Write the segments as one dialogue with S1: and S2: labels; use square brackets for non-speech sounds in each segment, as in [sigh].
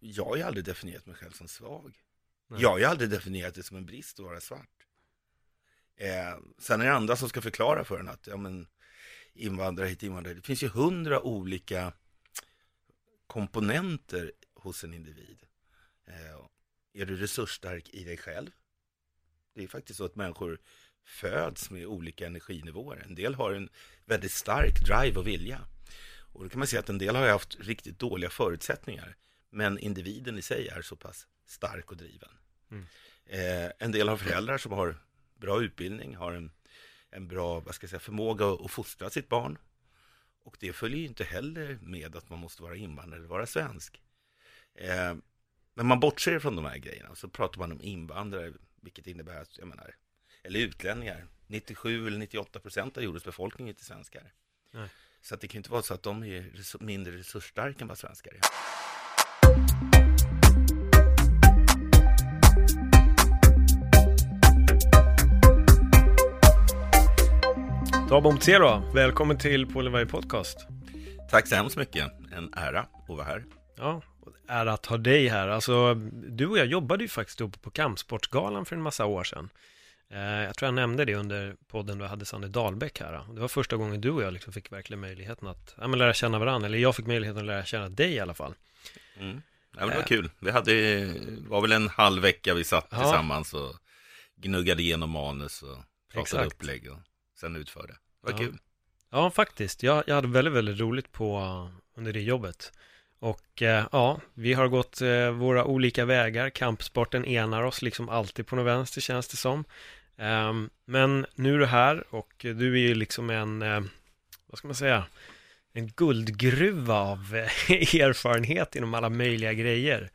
S1: Jag har ju aldrig definierat mig själv som svag. Jag har ju aldrig definierat det som en brist att vara svart. Eh, sen är det andra som ska förklara för en att ja, men, invandrare hit, invandrare Det finns ju hundra olika komponenter hos en individ. Eh, är du resursstark i dig själv? Det är faktiskt så att människor föds med olika energinivåer. En del har en väldigt stark drive och vilja. Och då kan man säga att en del har haft riktigt dåliga förutsättningar. Men individen i sig är så pass stark och driven. Eh, en del har föräldrar som har bra utbildning, har en, en bra vad ska jag säga, förmåga att, att fostra sitt barn. Och det följer ju inte heller med att man måste vara invandrare eller vara svensk. Eh, men man bortser från de här grejerna och så pratar man om invandrare, vilket innebär att, jag menar, eller utlänningar. 97 eller 98 procent av jordens befolkning är inte svenskar.
S2: Nej.
S1: Så att det kan inte vara så att de är mindre resursstarka än vad svenskar är.
S2: Dabo Mtsero, välkommen till Polevaj Podcast.
S1: Tack så hemskt mycket. En ära att vara här.
S2: Ja, och det är att ha dig här. Alltså, du och jag jobbade ju faktiskt uppe på Kampsportsgalan för en massa år sedan. Eh, jag tror jag nämnde det under podden då jag hade Sanne Dahlbäck här. Det var första gången du och jag liksom fick verkligen möjligheten att ja, lära känna varandra. Eller jag fick möjligheten att lära känna dig i alla fall.
S1: Mm. Ja, men det var
S2: Äh.
S1: kul. Vi hade, var väl en halv vecka vi satt
S2: Ja.
S1: tillsammans och gnuggade igenom manus och pratade
S2: Exakt.
S1: upplägg och sen utförde. Det var
S2: Ja.
S1: kul.
S2: Ja, faktiskt. Jag, jag hade väldigt, väldigt roligt på under det jobbet. Och eh, ja, vi har gått eh, våra olika vägar. Kampsporten enar oss liksom alltid på något vänster känns det som. Ehm, men nu är du här och du är ju liksom en, eh, vad ska man säga, en guldgruva av eh, [laughs] erfarenhet inom alla möjliga grejer.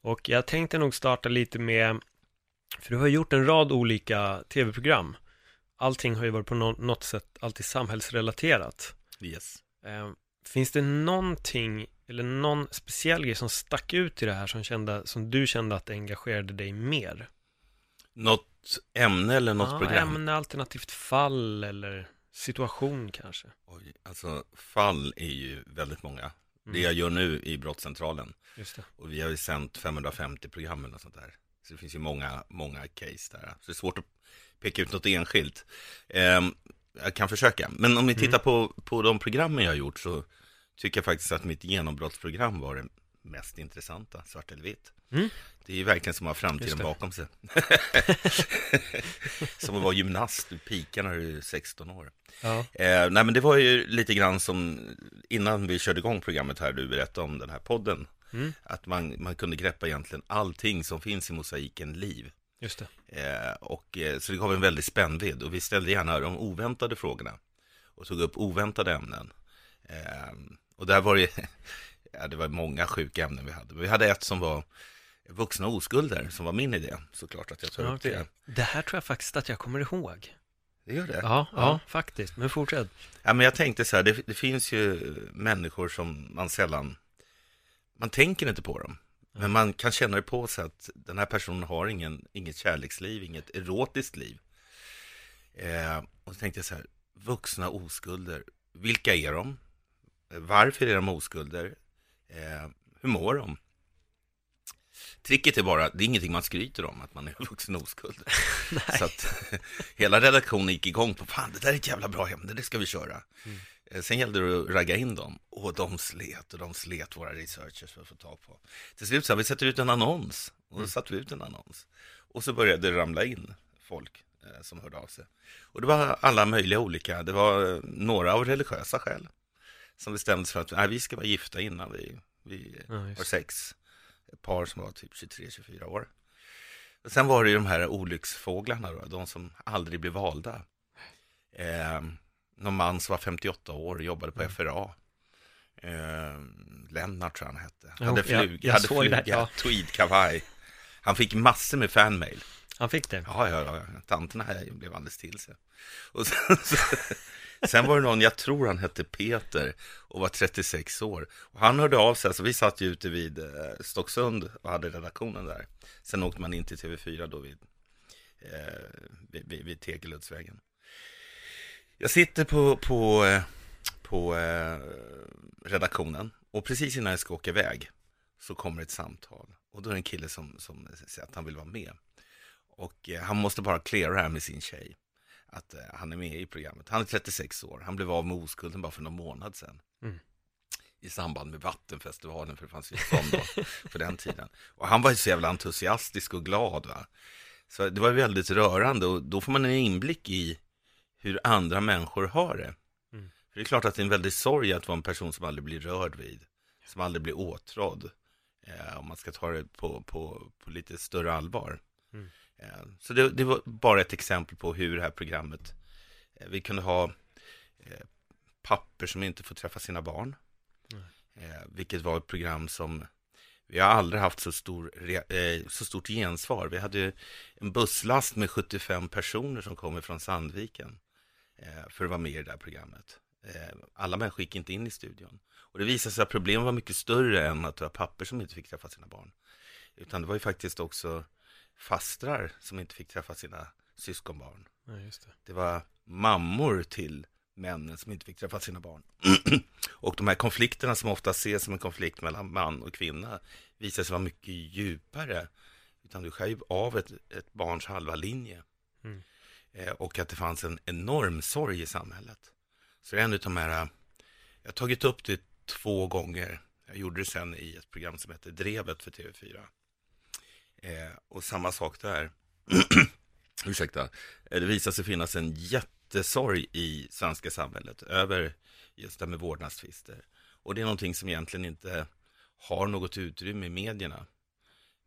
S2: Och jag tänkte nog starta lite med, för du har gjort en rad olika tv-program. Allting har ju varit på nå- något sätt alltid samhällsrelaterat.
S1: Yes.
S2: Eh, finns det någonting eller någon speciell grej som stack ut i det här som, kände, som du kände att det engagerade dig mer?
S1: Något ämne eller något
S2: Ja,
S1: program?
S2: Ämne, alternativt fall eller situation kanske?
S1: Oj, alltså fall är ju väldigt många.
S2: Mm.
S1: Det jag gör nu i Brottscentralen.
S2: Just det.
S1: Och vi har ju sänt 550 program eller något sånt där. Så det finns ju många, många case där. Så det är svårt att peka ut något enskilt. Ehm, jag kan försöka. Men om ni
S2: Mm.
S1: tittar på, på de programmen jag har gjort så tycker jag faktiskt att mitt genombrottsprogram var det mest intressanta, svart eller vitt.
S2: Mm.
S1: Det är ju verkligen som att ha framtiden bakom sig. [laughs] som att vara gymnast, du pikar när du är 16 år.
S2: Ja.
S1: Eh, nej men det var ju lite grann som innan vi körde igång programmet här, du berättade om den här podden.
S2: Mm.
S1: Att man, man kunde greppa egentligen allting som finns i mosaiken liv.
S2: Just det.
S1: Eh, och, eh, så det gav en väldig spännvidd och vi ställde gärna de oväntade frågorna. Och tog upp oväntade ämnen. Eh, och där var det, [laughs] ja det var många sjuka ämnen vi hade. Men vi hade ett som var vuxna oskulder, som var min idé. Såklart att jag tar
S2: Ja,
S1: upp det.
S2: Det här tror jag faktiskt att jag kommer ihåg.
S1: Det gör det?
S2: Ja, ja,
S1: Ja.
S2: faktiskt. Men fortsätt.
S1: Ja, men jag tänkte så här, det, det finns ju människor som man sällan, man tänker inte på dem. Men man kan känna det på sig att den här personen har ingen, inget kärleksliv, inget erotiskt liv. Eh, och så tänkte jag så här, vuxna oskulder, vilka är de? Varför är de oskulder? Eh, hur mår de? Tricket är bara, det är ingenting man skryter om, att man är [laughs] vuxen oskuld. [laughs] Så att [laughs] hela redaktionen gick igång på, fan det där är ett jävla bra ämne, det ska vi köra. Eh, Sen gällde det att ragga in dem. Och de slet och de slet våra researchers för att få tag på. Till slut sa vi sätter ut en annons. Och då satte vi ut en annons. Och så började det ramla in folk eh, som hörde av sig. Och det var alla möjliga olika. Det var eh, några av religiösa skäl. Som bestämde sig för att nej, vi ska vara gifta innan vi, vi
S2: Ja,
S1: har sex. Ett par som var typ 23-24 år. Och sen var det ju de här olycksfåglarna då, de som aldrig blev valda. Eh, någon man som var 58 år och jobbade på FRA. Eh, Lennart tror jag han hette.
S2: Jo,
S1: hade
S2: jag-
S1: fluga,
S2: jag
S1: hade fluga
S2: ja.
S1: tweedkavaj. Han fick massor med fanmail.
S2: Han fick det.
S1: Ja, ja, ja. Tanterna här blev alldeles till sig. Och sen, [laughs] så, sen var det någon, jag tror han hette Peter och var 36 år. Och han hörde av sig, alltså vi satt ju ute vid eh, Stocksund och hade redaktionen där. Sen åkte man in till TV4 då vid, eh, vid, vid, vid Tegeluddsvägen. Jag sitter på, på, eh, på eh, redaktionen och precis innan jag ska åka iväg så kommer ett samtal. Och då är det en kille som, som säger att han vill vara med. Och eh, han måste bara cleara det här med sin tjej. Att eh, han är med i programmet. Han är 36 år. Han blev av med oskulden bara för någon månad sedan.
S2: Mm.
S1: I samband med Vattenfestivalen, för det fanns ju sån då, [laughs] för den tiden. Och han var ju så jävla entusiastisk och glad. Va? Så det var väldigt rörande och då får man en inblick i hur andra människor har det.
S2: Mm.
S1: För det är klart att det är en väldig sorg att vara en person som aldrig blir rörd vid. Som aldrig blir åtrådd. Eh, om man ska ta det på, på, på lite större allvar.
S2: Mm.
S1: Eh, Så det, det var bara ett exempel på hur det här programmet, eh, vi kunde ha eh, papper som inte får träffa sina barn. Eh, Vilket var ett program som, vi har aldrig haft så, stor, eh, så stort gensvar. Vi hade en busslast med 75 personer som kommer från Sandviken för att vara med i det där programmet. Eh, Alla människor gick inte in i studion. Och det visade sig att problemet var mycket större än att det var papper som inte fick träffa sina barn. Utan det var ju faktiskt också fastrar som inte fick träffa sina syskonbarn.
S2: Ja, det.
S1: Det var mammor till männen som inte fick träffa sina barn. [clears throat] och de här konflikterna som ofta ses som en konflikt mellan man och kvinna visar sig vara mycket djupare. Utan du skär ju av ett, ett barns halva linje.
S2: Mm.
S1: Eh, och att det fanns en enorm sorg i samhället. Så det är en av de här, eh, jag har tagit upp det två gånger. Jag gjorde det sen i ett program som heter Drevet för TV4. Eh, och samma sak där. [clears throat] Ursäkta. Eh, det visar sig finnas en jättesorg i svenska samhället över just det här med vårdnadstvister. Och det är någonting som egentligen inte har något utrymme i medierna.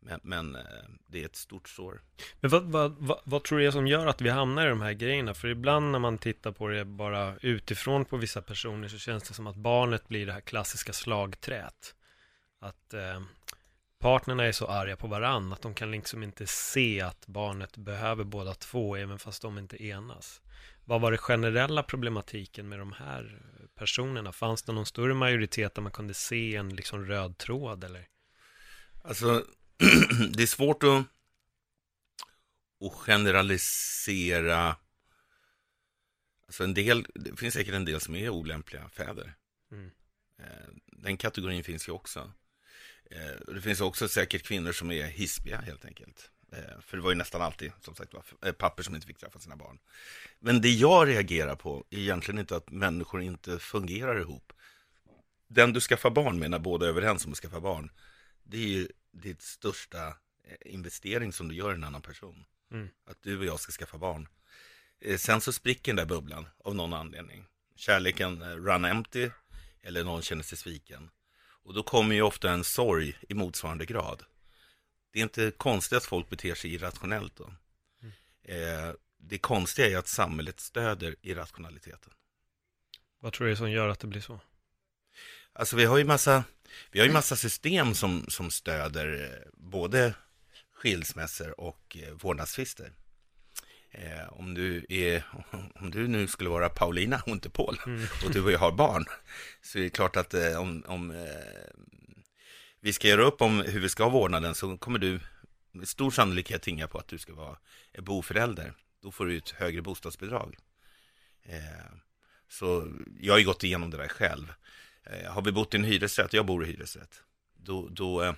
S1: Men, men eh, det är ett stort sår.
S2: Men vad, vad, vad, vad tror du är som gör att vi hamnar i de här grejerna? För ibland när man tittar på det bara utifrån på vissa personer så känns det som att barnet blir det här klassiska slagträt. Att eh, partnerna är så arga på varann att de kan liksom inte se att barnet behöver båda två även fast de inte enas. Vad var det generella problematiken med de här personerna? Fanns det någon större majoritet där man kunde se en liksom röd tråd eller?
S1: Alltså, [clears throat] det är svårt att, att generalisera. Alltså en del, det finns säkert en del som är olämpliga fäder.
S2: Mm.
S1: Eh, Den kategorin finns ju också. Eh, Det finns också säkert kvinnor som är hispiga helt enkelt. Eh, För det var ju nästan alltid, som sagt var, papper som inte fick träffa sina barn. Men det jag reagerar på är egentligen inte att människor inte fungerar ihop. Den du skaffar barn med när båda är överens om att skaffa barn, det är ju ditt största eh, investering som du gör i en annan person.
S2: Mm.
S1: Att du och jag ska skaffa barn. Eh, Sen så spricker den där bubblan av någon anledning. Kärleken eh, run empty eller någon känner sig sviken. Och då kommer ju ofta en sorg i motsvarande grad. Det är inte konstigt att folk beter sig irrationellt då. Eh, det konstiga är att samhället stöder irrationaliteten.
S2: Vad tror du är som gör att det blir så?
S1: Alltså vi har ju massa, vi har ju massa system som, som stöder eh, både skilsmässor och eh, vårdnadstvister. Eh, om, du är, [laughs] om du nu skulle vara Paulina och inte Paul och du och jag har barn så är det klart att eh, om, om eh, vi ska göra upp om hur vi ska ha vårdnaden så kommer du med stor sannolikhet tinga på att du ska vara eh, boförälder. Då får du ett högre bostadsbidrag. Så jag har ju gått igenom det där själv. Eh, har vi bott i en hyresrätt, jag bor i hyresrätt, då, då eh,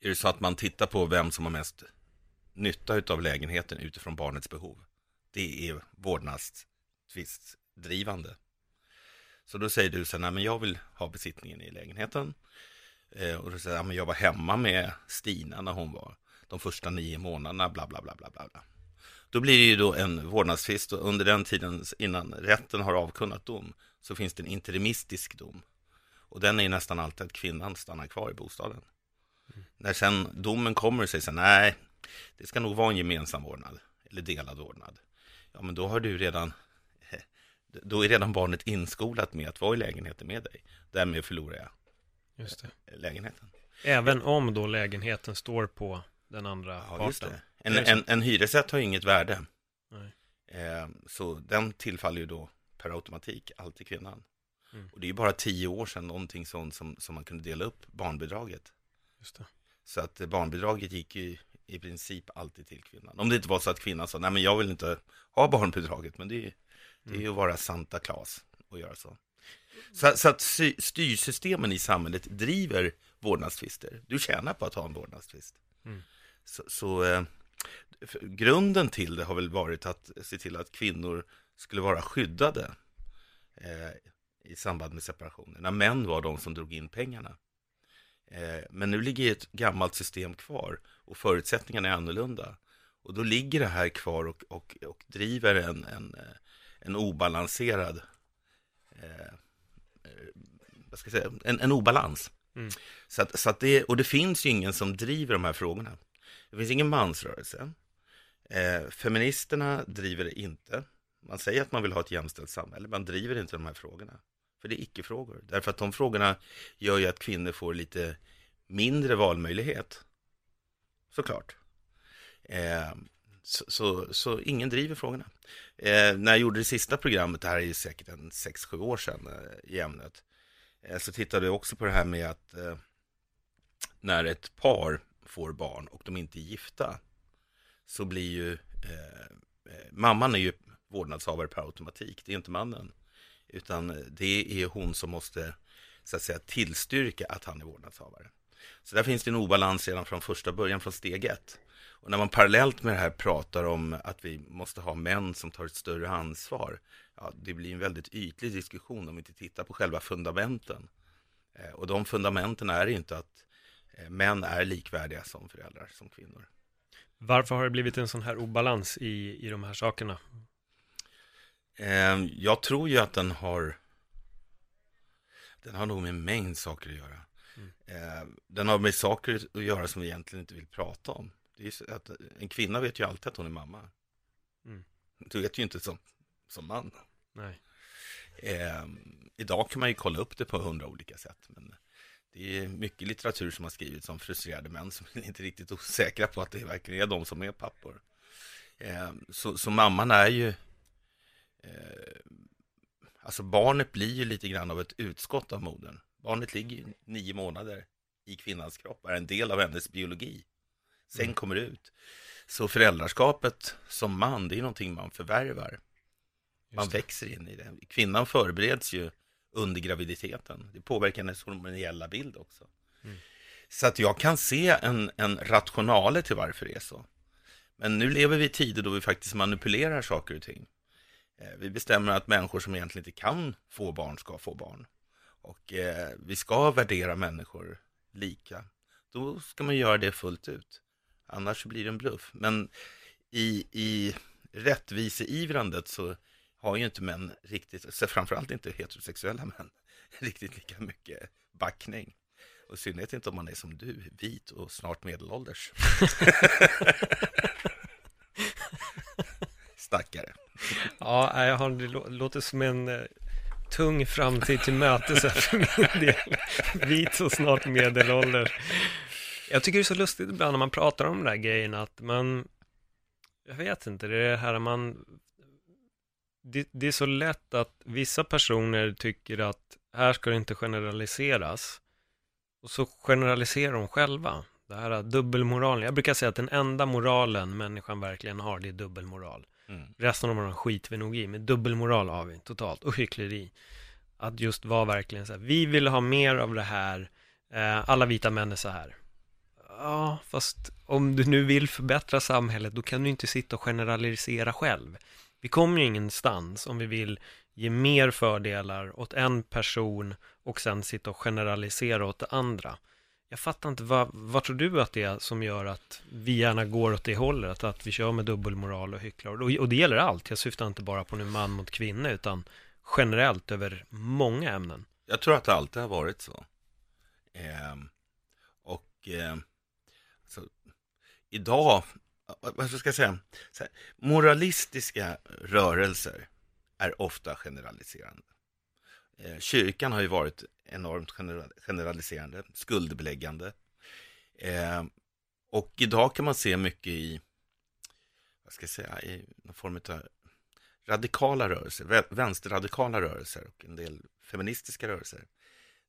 S1: är det så att man tittar på vem som har mest nytta av lägenheten utifrån barnets behov. Det är vårdnadstvistdrivande. Så då säger du så här, nej men jag vill ha besittningen i lägenheten. Eh, och då säger jag, men jag var hemma med Stina när hon var de första nio månaderna, bla bla bla bla. bla. Då blir det ju då en vårdnadstvist och under den tiden innan rätten har avkunnat dom så finns det en interimistisk dom. Och den är ju nästan alltid att kvinnan stannar kvar i bostaden. När sen domen kommer och säger här, nej, det ska nog vara en gemensam vårdnad eller delad vårdnad. Ja, men då har du redan, [laughs] då är redan barnet inskolat med att vara i lägenheten med dig. Därmed förlorar jag
S2: Just det.
S1: lägenheten.
S2: Även om då lägenheten står på den andra
S1: Ja,
S2: parten.
S1: En, en, en hyresrätt har ju inget värde.
S2: Nej.
S1: Eh, så den tillfaller ju då per automatik alltid kvinnan.
S2: Mm.
S1: Och det är ju bara tio år sedan någonting sånt som, som man kunde dela upp barnbidraget.
S2: Just det.
S1: Så att eh, barnbidraget gick ju i princip alltid till kvinnan. Om det inte var så att kvinnan sa, nej men jag vill inte ha barnbidraget, men det är ju det är ju att vara Santa Claus och göra så. Så, så att sy- styrsystemen i samhället driver vårdnadstvister. Du tjänar på att ha en vårdnadstvist.
S2: Mm.
S1: Så, så eh, grunden till det har väl varit att se till att kvinnor skulle vara skyddade eh, i samband med separationer. När män var de som drog in pengarna. Eh, men nu ligger ett gammalt system kvar och förutsättningarna är annorlunda. Och då ligger det här kvar och, och, och driver en, en, eh, en obalanserad, eh, eh, vad ska jag säga, en, en obalans.
S2: Mm.
S1: Så att, så att det, och det finns ju ingen som driver de här frågorna. Det finns ingen mansrörelse. Eh, feministerna driver det inte. Man säger att man vill ha ett jämställt samhälle, man driver inte de här frågorna. För det är icke-frågor. Därför att de frågorna gör ju att kvinnor får lite mindre valmöjlighet. Såklart. Eh, så, så, så ingen driver frågorna. Eh, när jag gjorde det sista programmet, det här är ju säkert en 6-7 år sedan eh, i ämnet, eh, så tittade jag också på det här med att eh, när ett par får barn och de inte är gifta, så blir ju eh, eh mamman är ju vårdnadshavare per automatik, det är inte mannen. Utan eh, det är hon som måste så att säga tillstyrka att han är vårdnadshavare. Så där finns det en obalans redan från första början, från steg ett. Och när man parallellt med det här pratar om att vi måste ha män som tar ett större ansvar, ja, det blir en väldigt ytlig diskussion om vi inte tittar på själva fundamenten. Eh, och de fundamenten är inte att eh, män är likvärdiga som föräldrar, som kvinnor.
S2: Varför har det blivit en sån här obalans i, i de här sakerna?
S1: Eh, jag tror ju att den har Den har nog med en mängd saker att göra. Eh, den har med saker att göra som vi egentligen inte vill prata om. Att en kvinna vet ju alltid att hon är mamma.
S2: Mm.
S1: Du vet ju inte som, som man.
S2: Nej.
S1: Eh, idag kan man ju kolla upp det på hundra olika sätt. Men det är mycket litteratur som har skrivits om frustrerade män som [laughs] är inte riktigt osäkra på att det verkligen är de som är pappor. Eh, så, så mamman är ju Alltså barnet blir ju lite grann av ett utskott av modern. Barnet ligger ju nio månader i kvinnans kropp, är en del av hennes biologi. Sen
S2: Mm.
S1: kommer det ut. Så föräldraskapet som man, det är någonting man förvärvar. Man växer in i det. Kvinnan förbereds ju under graviditeten. Det påverkar hennes hormoniella bild också.
S2: Mm.
S1: Så att jag kan se en, en rationale till varför det är så. Men nu lever vi i tider då vi faktiskt manipulerar saker och ting. Eh, vi bestämmer att människor som egentligen inte kan få barn ska få barn. Och eh, vi ska värdera människor lika. Då ska man göra det fullt ut. Annars blir det en bluff. Men i, i rättviseivrandet så har ju inte män riktigt, framförallt inte heterosexuella män, [laughs] riktigt lika mycket backning. Och i synnerhet inte om man är som du, vit och snart medelålders. [laughs] Stackare.
S2: Ja, jag har, det låter som en eh, tung framtid till mötes här för min del. Vit och snart medelålder. Jag tycker det är så lustigt ibland när man pratar om de där grejerna att man, jag vet inte, det är det här man, det, det är så lätt att vissa personer tycker att här ska det inte generaliseras. Och så generaliserar de själva. Det här dubbelmoralen. Jag brukar säga att den enda moralen människan verkligen har, det är dubbelmoral.
S1: Mm.
S2: Resten av dem skiter vi nog i, men dubbelmoral har vi totalt, och hyckleri. Att just vara verkligen så här, vi vill ha mer av det här, eh, alla vita män är så här. Ja, fast om du nu vill förbättra samhället, då kan du inte sitta och generalisera själv. Vi kommer ju ingenstans om vi vill ge mer fördelar åt en person och sen sitta och generalisera åt det andra. Jag fattar inte, vad, vad tror du att det är som gör att vi gärna går åt det hållet, att vi kör med dubbelmoral och hycklar? Och, och det gäller allt, jag syftar inte bara på nu man mot kvinna, utan generellt över många ämnen.
S1: Jag tror att det alltid har varit så. Eh, och eh, så, idag, vad ska jag säga, så här, moralistiska rörelser är ofta generaliserande. Eh, kyrkan har ju varit enormt generaliserande, skuldbeläggande. Eh, och idag kan man se mycket i, vad ska jag säga, i någon form av radikala rörelser, vänsterradikala rörelser och en del feministiska rörelser.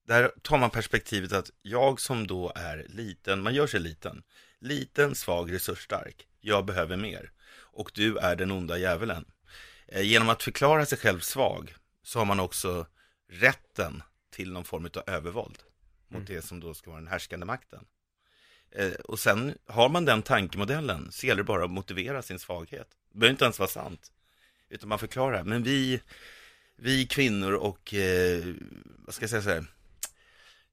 S1: Där tar man perspektivet att jag som då är liten, man gör sig liten, liten, svag, resursstark, jag behöver mer. Och du är den onda djävulen. Eh, genom att förklara sig själv svag så har man också rätten till någon form av övervåld mot mm. det som då ska vara den härskande makten. Eh, och sen har man den tankemodellen så gäller det bara att motivera sin svaghet. Det behöver inte ens vara sant. Utan man förklarar, men vi, vi kvinnor och, eh, vad ska jag säga så här,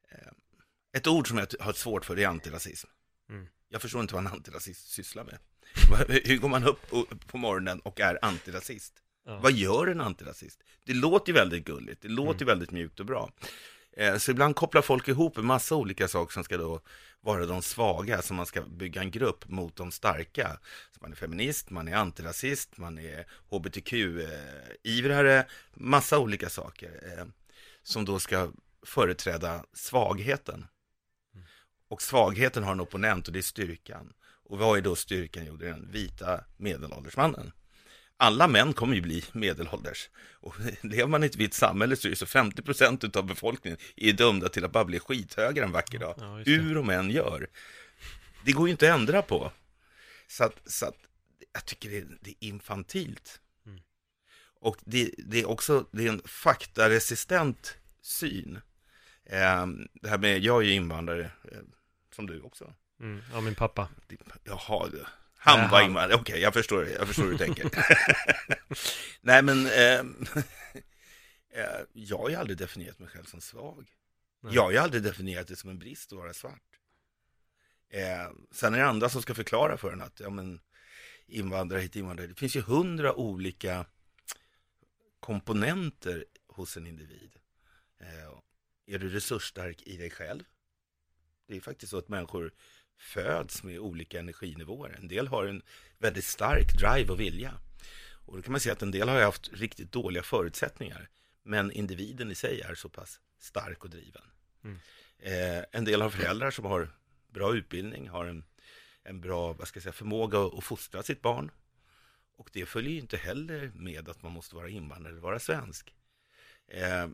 S1: eh, ett ord som jag har svårt för är antirasism. Mm. Jag förstår inte vad en antirasist sysslar med. [laughs] Hur går man upp på morgonen och är antirasist? Ja. Vad gör en antirasist? Det låter ju väldigt gulligt, det låter mm. väldigt mjukt och bra. Eh, så ibland kopplar folk ihop en massa olika saker som ska då vara de svaga, som man ska bygga en grupp mot de starka. Så man är feminist, man är antirasist, man är hbtq-ivrare, massa olika saker eh, som då ska företräda svagheten. Mm. Och svagheten har en opponent och det är styrkan. Och vad är då styrkan? Jo, det är den vita medelålders mannen alla män kommer ju bli medelålders. Och [laughs] lever man i ett vitt samhälle så är det så 50 procent av befolkningen är dömda till att bara bli skithögre en vacker dag. Ja, Hur de än gör. Det går ju inte att ändra på. Så att, så att jag tycker det är, det är infantilt. Mm. Och det, det, är också det är en faktaresistent syn. Eh, det här med, jag är ju invandrare, eh, som du också.
S2: Mm, ja, min pappa.
S1: Jaha, han var invandrare, okej, okay, jag förstår, jag förstår hur du tänker. [laughs] Nej, men ehm, [laughs] eh, jag har ju aldrig definierat mig själv som svag. Nej. Jag har ju aldrig definierat det som en brist att vara svart. Eh, sen är det andra som ska förklara för en att, ja men, invandrare hit, invandrare Det finns ju hundra olika komponenter hos en individ. Eh, är du resursstark i dig själv? Det är faktiskt så att människor föds med olika energinivåer. En del har en väldigt stark drive och vilja. Och då kan man säga att en del har haft riktigt dåliga förutsättningar. Men individen i sig är så pass stark och driven. Mm. Eh, en del har föräldrar som har bra utbildning, har en, en bra vad ska jag säga, förmåga att fostra sitt barn. Och det följer ju inte heller med att man måste vara invandrare eller vara svensk. Eh,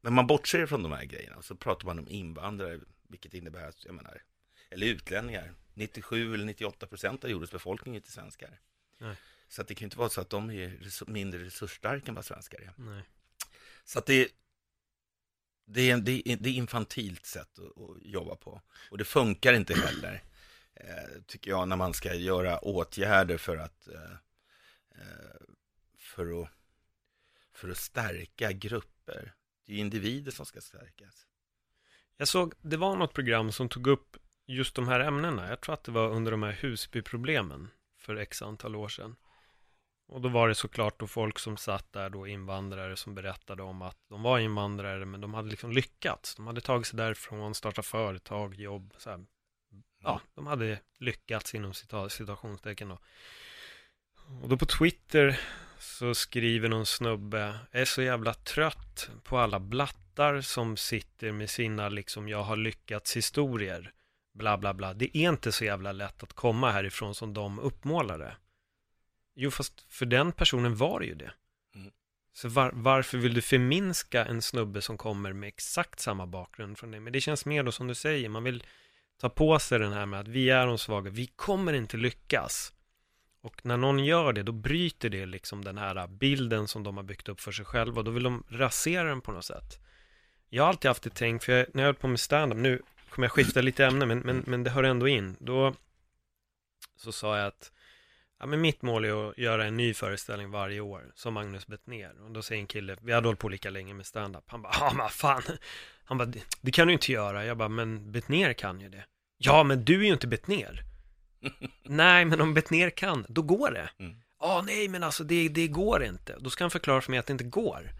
S1: men man bortser från de här grejerna och så pratar man om invandrare, vilket innebär att, jag menar, eller utlänningar. 97 eller 98 procent av jordens befolkning är inte svenskar. Nej. Så att det kan inte vara så att de är mindre resursstarka än vad svenskar är. Nej. Så att det, det, är, det, är, det är infantilt sätt att, att, jobba på. Och det funkar inte heller, [clears throat] eh, tycker jag, när man ska göra åtgärder för att, eh, eh för att, för att stärka grupper. Det är individer som ska stärkas.
S2: Jag såg, det var något program som tog upp just de här ämnena. Jag tror att det var under de här Husbyproblemen för x antal år sedan. Och då var det såklart då folk som satt där då invandrare som berättade om att de var invandrare men de hade liksom lyckats. De hade tagit sig därifrån, startat företag, jobb, så här. Ja, de hade lyckats inom situationstecken då. Och då på Twitter så skriver någon snubbe, är så jävla trött på alla blattar som sitter med sina liksom jag har lyckats historier bla bla bla. Det är inte så jävla lätt att komma härifrån som de uppmålade. Jo, fast för den personen var det ju det. Mm. Så var, varför vill du förminska en snubbe som kommer med exakt samma bakgrund från dig? Men det känns mer då som du säger, man vill ta på sig den här med att vi är de svaga, vi kommer inte lyckas. Och när någon gör det, då bryter det liksom den här bilden som de har byggt upp för sig själva. Då vill de rasera den på något sätt. Jag har alltid haft det tänkt, för jag, när jag höll på med stand-up, nu kommer jag skifta lite ämne, men, men, men det hör ändå in. Då så sa jag att ja, men mitt mål är att göra en ny föreställning varje år, som Magnus Bettner. Och då säger en kille, vi hade hållit på lika länge med stand-up. Han bara, ja men fan. Han bara, det kan du inte göra. Jag bara, men Bettner kan ju det. Ja, men du är ju inte Bettner. [laughs] nej, men om Bettner kan, då går det. Ja, mm. ah, nej, men alltså det, det går inte. Då ska han förklara för mig att det inte går.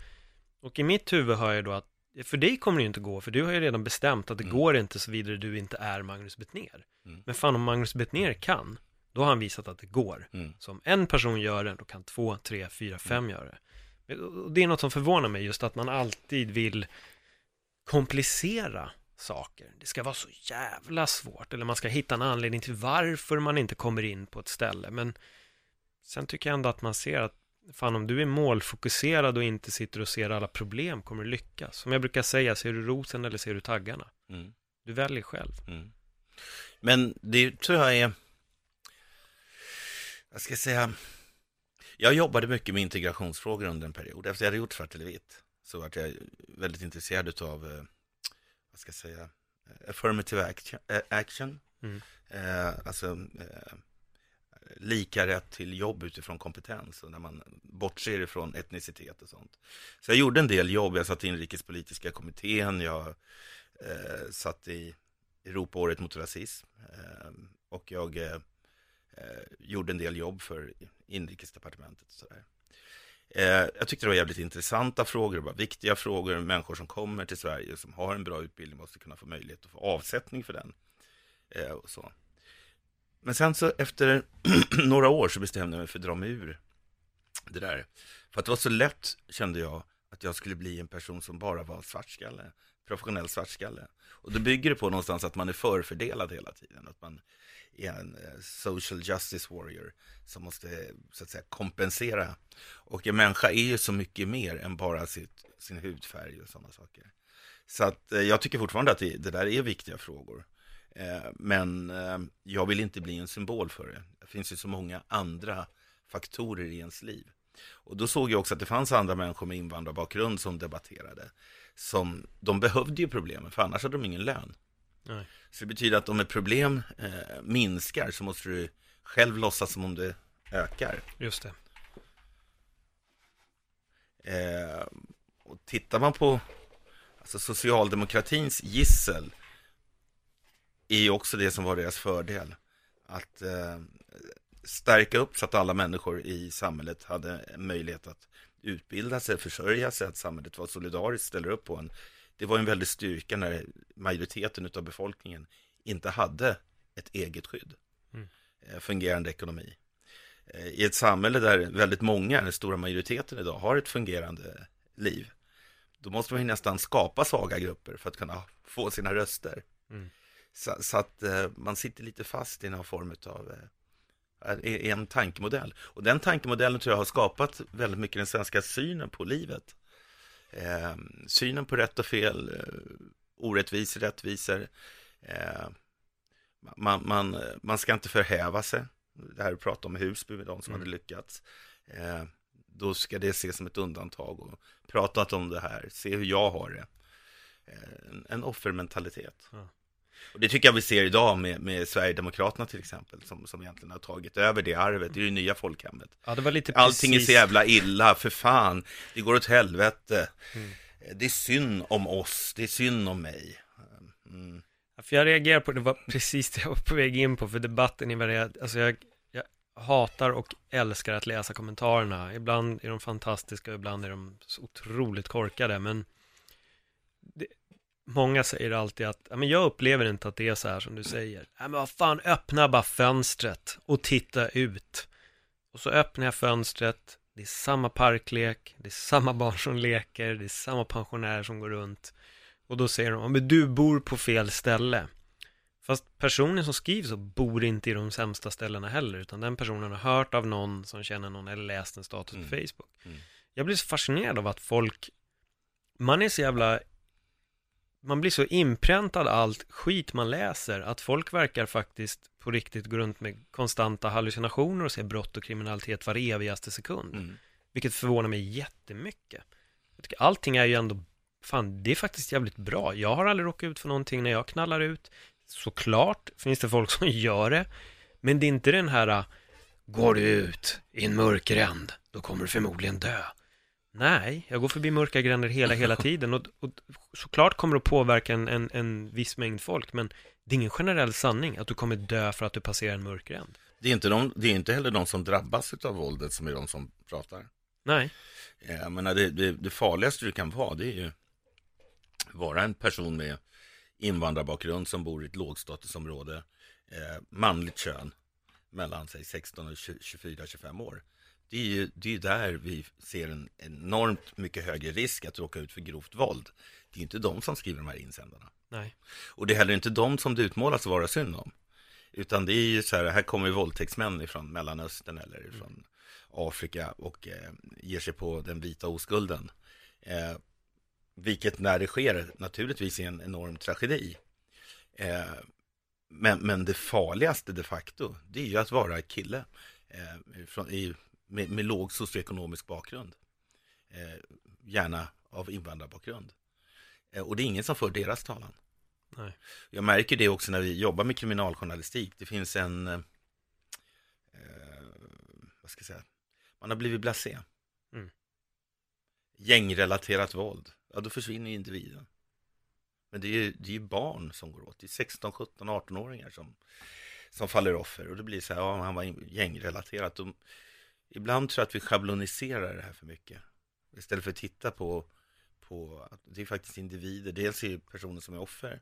S2: Och i mitt huvud hör jag då att för dig kommer det ju inte gå, för du har ju redan bestämt att det mm. går inte såvida du inte är Magnus Bettner. Mm. Men fan om Magnus Bettner kan, då har han visat att det går. Mm. Så om en person gör det, då kan två, tre, fyra, fem mm. göra det. Det är något som förvånar mig, just att man alltid vill komplicera saker. Det ska vara så jävla svårt, eller man ska hitta en anledning till varför man inte kommer in på ett ställe. Men sen tycker jag ändå att man ser att fan om du är målfokuserad och inte sitter och ser alla problem kommer du lyckas. Som jag brukar säga, ser du rosen eller ser du taggarna?
S1: Mm.
S2: Du väljer själv.
S1: Mm. Men det tror jag är, jag ska säga, jag jobbade mycket med integrationsfrågor under en period. Efter jag hade gjort Svart eller vitt så var jag väldigt intresserad av, eh, vad ska jag säga, affirmative action. eh, action.
S2: Mm.
S1: Eh, alltså eh, lika rätt till jobb utifrån kompetens och när man bortser ifrån etnicitet och sånt. Så jag gjorde en del jobb, jag satt i inrikespolitiska kommittén, jag eh, satt i Europaåret mot rasism eh, och jag eh, eh gjorde en del jobb för inrikesdepartementet och sådär. Eh, jag tyckte det var jävligt intressanta frågor, det var viktiga frågor. Människor som kommer till Sverige som har en bra utbildning måste kunna få möjlighet att få avsättning för den. Eh, och så. Men sen så efter [clears throat] några år så bestämde jag mig för att dra mig ur det där. För att det var så lätt, kände jag, att jag skulle bli en person som bara var svartskalle. Professionell svartskalle. Och då bygger det på någonstans att man är förfördelad hela tiden. Att man är en eh, social justice warrior som måste så att säga kompensera. Och en människa är ju så mycket mer än bara sitt, sin hudfärg och sådana saker. Så att eh, jag tycker fortfarande att det, det där är viktiga frågor. Eh, men eh, jag vill inte bli en symbol för det. Det finns ju så många andra faktorer i ens liv. Och då såg jag också att det fanns andra människor med invandrarbakgrund som debatterade. Som, de behövde ju problemen, för annars hade de ingen lön.
S2: Nej.
S1: Så det betyder att om ett problem eh, minskar så måste du själv låtsas som om det ökar.
S2: Just det.
S1: Eh, och tittar man på alltså socialdemokratins gissel är ju också det som var deras fördel. Att eh, stärka upp så att alla människor i samhället hade möjlighet att utbilda sig, försörja sig, att samhället var solidariskt, ställer upp på en. Det var en väldig styrka när majoriteten av befolkningen inte hade ett eget skydd.
S2: Mm.
S1: Eh, fungerande ekonomi. Eh, I ett samhälle där väldigt många, den stora majoriteten idag, har ett fungerande liv. Då måste man ju nästan skapa svaga grupper för att kunna få sina röster.
S2: Mm.
S1: Så, så, att eh, man sitter lite fast i någon form av eh, en tankemodell. Och den tankemodellen tror jag har skapat väldigt mycket den svenska synen på livet. Eh, synen på rätt och fel, eh, orättvisor, rättvisor. Eh, man, man, man ska inte förhäva sig. Det här du pratade om i Husby med de som
S2: Mm.
S1: hade lyckats. Eh, då ska det ses som ett undantag och pratat om det här, se hur jag har det. Eh, en, en offermentalitet.
S2: Ja.
S1: Och det tycker jag vi ser idag med, med Sverigedemokraterna till exempel, som, som egentligen har tagit över det arvet, det är det nya folkhemmet.
S2: Ja, det var lite
S1: Allting är
S2: precis...
S1: så jävla illa, för fan, det går åt helvete.
S2: Mm.
S1: Det är synd om oss, det är synd om mig. Mm.
S2: Ja, För jag reagerar på, det var precis det jag var på väg in på, för debatten är väldigt, alltså jag, jag hatar och älskar att läsa kommentarerna. Ibland är de fantastiska ibland är de så otroligt korkade, men det, många säger alltid att, ja, men jag upplever inte att det är så här som du säger. Ja, men vad fan, öppna bara fönstret och titta ut. Och så öppnar jag fönstret, det är samma parklek, det är samma barn som leker, det är samma pensionärer som går runt. Och då säger de, "Ja, men du bor på fel ställe. Fast personen som skriver så bor inte i de sämsta ställena heller, utan den personen har hört av någon som känner någon eller läst en status
S1: Mm.
S2: på Facebook.
S1: Mm.
S2: Jag blir så fascinerad av att folk, man är så jävla, man blir så inpräntad allt skit man läser, att folk verkar faktiskt på riktigt gå runt med konstanta hallucinationer och se brott och kriminalitet var evigaste sekund.
S1: Mm.
S2: Vilket förvånar mig jättemycket. Jag tycker allting är ju ändå, fan det är faktiskt jävligt bra. Jag har aldrig råkat ut för någonting när jag knallar ut. Såklart finns det folk [laughs] som gör det. Men det är inte den här, går du ut i en mörkgränd, då kommer du förmodligen dö. Nej, jag går förbi mörka gränder hela, hela [laughs] tiden och, och såklart kommer det att påverka en, en, en viss mängd folk, men det är ingen generell sanning att du kommer dö för att du passerar en mörk gränd.
S1: Det, är inte de, det är inte heller de som drabbas av våldet som är de som pratar.
S2: Nej,
S1: Eh, Jag menar, det, det, det farligaste du kan vara, det är ju vara en person med invandrarbakgrund som bor i ett lågstatusområde, eh, manligt kön, mellan sig 16 och 24-25 år. Det är ju det är ju där vi ser en enormt mycket högre risk att råka ut för grovt våld. Det är inte de som skriver de här insändarna.
S2: Nej.
S1: Och det är heller inte de som det utmålas att vara synd om. Utan det är ju så här, här kommer våldtäktsmän ifrån Mellanöstern eller från Afrika och eh, ger sig på den vita oskulden. Eh, vilket när det sker naturligtvis är en enorm tragedi. Eh, men, men det farligaste de facto, det är ju att vara kille eh, från, i, med, med låg socioekonomisk bakgrund. Eh, gärna av invandrarbakgrund. Eh, och det är ingen som för deras talan.
S2: Nej.
S1: Jag märker det också när vi jobbar med kriminaljournalistik. Det finns en, eh, vad ska jag säga, man har blivit blasé.
S2: Mm.
S1: Gängrelaterat våld, ja då försvinner individen. Men det är ju det är barn som går åt, det är 16, 17, 18-åringar som, som faller offer. Och det blir så här, ja han var gängrelaterat. Och ibland tror jag att vi schabloniserar det här för mycket. Istället för att titta på, på att det är faktiskt individer. Dels är det personer som är offer.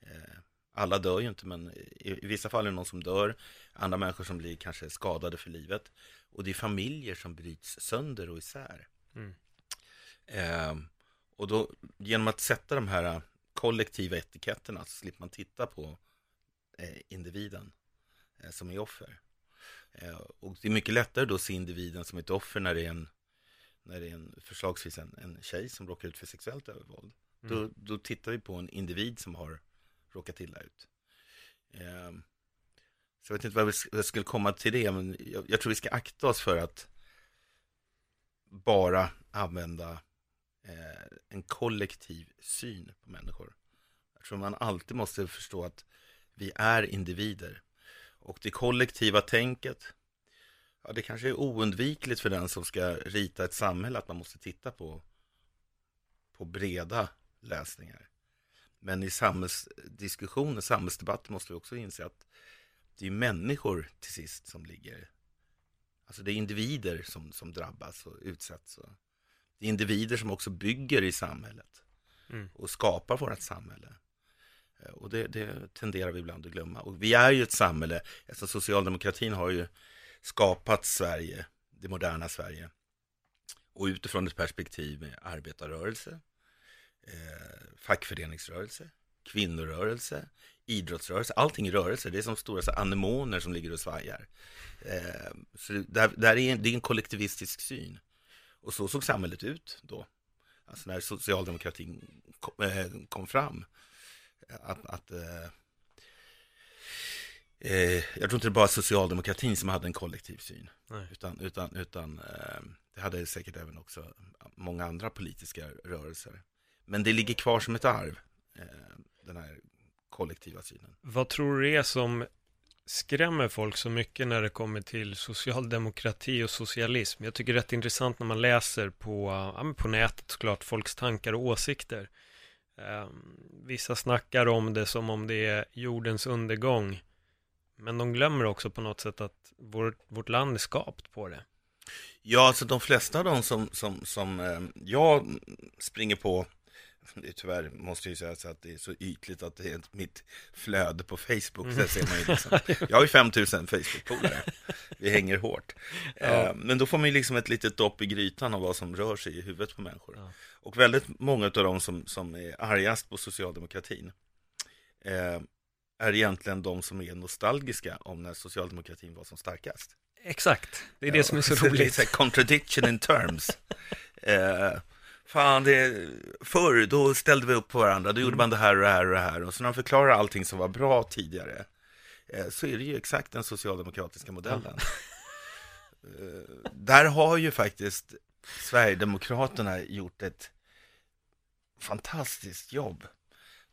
S1: Eh, alla dör ju inte, men i, i vissa fall är det någon som dör. Andra människor som blir kanske skadade för livet. Och det är familjer som bryts sönder och isär.
S2: Mm.
S1: Eh, och då, genom att sätta de här kollektiva etiketterna så slipper man titta på eh, individen eh, som är offer. Eh, och det är mycket lättare då att se individen som ett offer när det är en, när det är en förslagsvis en, en tjej som råkar ut för sexuellt övervåld.
S2: Mm.
S1: Då, då tittar vi på en individ som har råkat illa ut. Eh, så jag vet inte vad jag skulle komma till det, men jag, jag tror vi ska akta oss för att bara använda eh, en kollektiv syn på människor. Jag tror man alltid måste förstå att vi är individer. Och det kollektiva tänket, ja det kanske är oundvikligt för den som ska rita ett samhälle att man måste titta på, på breda lösningar. Men i samhällsdiskussioner, samhällsdebatt måste vi också inse att det är människor till sist som ligger, alltså det är individer som, som drabbas och utsätts. Och det är individer som också bygger i samhället
S2: Mm.
S1: och skapar vårt samhälle. Eh, och det, det tenderar vi ibland att glömma. Och vi är ju ett samhälle, alltså socialdemokratin har ju skapat Sverige, det moderna Sverige. Och utifrån ett perspektiv med arbetarrörelse, eh, fackföreningsrörelse, kvinnorörelse, idrottsrörelse, allting är rörelse. Det är som stora så anemoner som ligger och svajar. Eh, så det, där, där är en, det är en kollektivistisk syn. Och så såg samhället ut då. Alltså när socialdemokratin kom, eh, kom fram. Att, att eh, eh, jag tror inte det bara socialdemokratin som hade en kollektiv syn.
S2: Nej.
S1: Utan, utan, utan eh, det hade säkert även också många andra politiska rörelser. Men det ligger kvar som ett arv, eh, den här kollektiva synen.
S2: Vad tror du är som skrämmer folk så mycket när det kommer till socialdemokrati och socialism? Jag tycker det är rätt intressant när man läser på, ja, på nätet såklart, folks tankar och åsikter. Eh, vissa snackar om det som om det är jordens undergång. Men de glömmer också på något sätt att vår, vårt land är skapt på det.
S1: Ja, alltså de flesta av de som, som, som eh, jag springer på, det är tyvärr måste jag ju säga så att det är så ytligt att det är mitt flöde på Facebook,
S2: Mm.
S1: ser man ju liksom. [laughs] Jag har ju 5000 Facebook-polare, vi hänger hårt.
S2: Ja.
S1: Eh, men då får man ju liksom ett litet dopp i grytan av vad som rör sig i huvudet på människor.
S2: Ja.
S1: Och väldigt många av dem som, som är argast på socialdemokratin eh, är egentligen de som är nostalgiska om när socialdemokratin var som starkast.
S2: Exakt, det är det som är så [laughs]
S1: det är
S2: roligt.
S1: så contradiction in terms. [laughs] eh, fan, det, förr då ställde vi upp på varandra, då gjorde
S2: Mm.
S1: man det här och det här och det här. Och så när de förklarar allting som var bra tidigare, eh, så är det ju exakt den socialdemokratiska modellen. eh, där har ju faktiskt Sverigedemokraterna gjort ett fantastiskt jobb.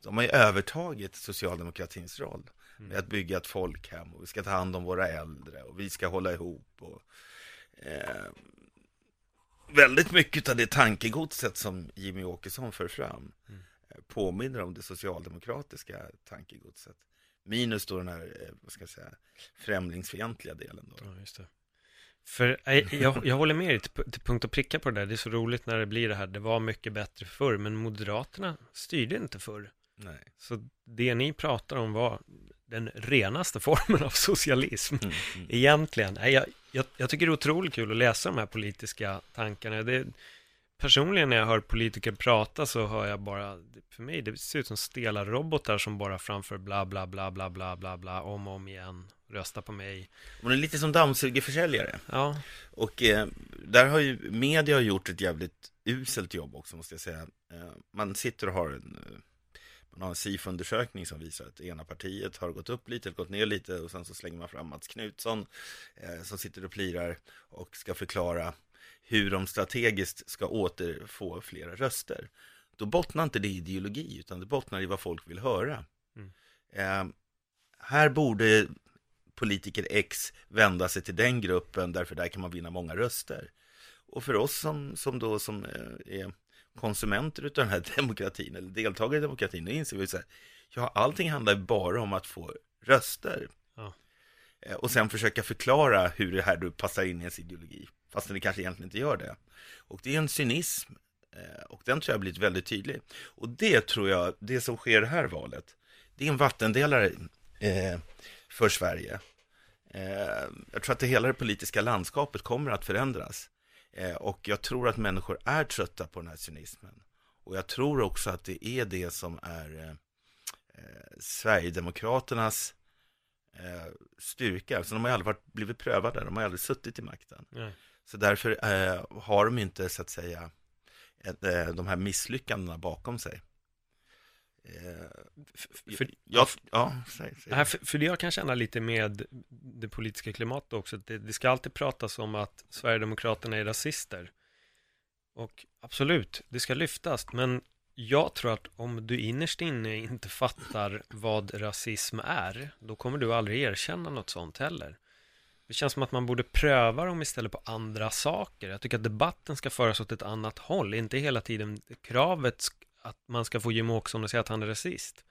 S1: De har ju övertagit socialdemokratins roll med att bygga ett folkhem och vi ska ta hand om våra äldre och vi ska hålla ihop. Och, eh, väldigt mycket av det tankegodset som Jimmy Åkesson för fram
S2: Mm.
S1: eh, påminner om det socialdemokratiska tankegodset. Minus då den här, eh, vad ska jag säga, främlingsfientliga delen då.
S2: Ja, just det. För eh, jag, jag håller med dig till, till punkt och pricka på det där. Det är så roligt när det blir det här. Det var mycket bättre förr, men Moderaterna styrde inte förr.
S1: Nej.
S2: Så det ni pratar om var, den renaste [laughs] formen av socialism.
S1: Mm, mm.
S2: Egentligen. Nej, jag, jag, jag tycker det är otroligt kul att läsa de här politiska tankarna. Det, personligen när jag hör politiker prata så hör jag bara, för mig det ser ut som stela robotar som bara framför bla bla bla bla bla bla bla om och om igen. Rösta på mig.
S1: Hon är lite som dammsugarförsäljare.
S2: Ja,
S1: Och eh, där har ju media gjort ett jävligt uselt jobb också måste jag säga. Eh, man sitter och har en, eh, man har en SIF-undersökning som visar att ena partiet har gått upp lite, gått ner lite och sen så slänger man fram Mats Knutsson eh, som sitter och plirar och ska förklara hur de strategiskt ska återfå flera röster. Då bottnar inte det i ideologi utan det bottnar i vad folk vill höra.
S2: Mm.
S1: Eh, här borde politiker X vända sig till den gruppen därför där kan man vinna många röster. Och för oss som, som då som eh, är konsumenter utav den här [laughs] demokratin eller deltagare i demokratin, då inser vi så här, ja allting handlar bara om att få röster.
S2: Ja.
S1: Eh, Och sen försöka förklara hur det här du passar in i ens ideologi, fastän det kanske egentligen inte gör det. Och det är en cynism, eh, och den tror jag har blivit väldigt tydlig. Och det tror jag, det som sker i det här valet, det är en vattendelare eh, för Sverige. Jag tror att det hela det politiska landskapet kommer att förändras. Eh, och jag tror att människor är trötta på den här cynismen. Och jag tror också att det är det som är eh, eh, Sverigedemokraternas eh, styrka. Så de har aldrig varit, blivit prövade, de har aldrig suttit i makten.
S2: nej.
S1: Så därför har de inte, så att säga, de här misslyckandena bakom sig. Eh,
S2: för-
S1: ja, ja, [laughs] säg, säg.
S2: För, för det jag kan känna lite med det politiska klimatet också, det, det ska alltid pratas om att Sverigedemokraterna är rasister. Och absolut, det ska lyftas, men jag tror att om du innerst inne inte fattar vad rasism är, då kommer du aldrig erkänna något sånt heller. Det känns som att man borde pröva dem istället på andra saker. Jag tycker att debatten ska föras åt ett annat håll, inte hela tiden kravet att man ska få Jimmie Åkesson att säga att han är rasist.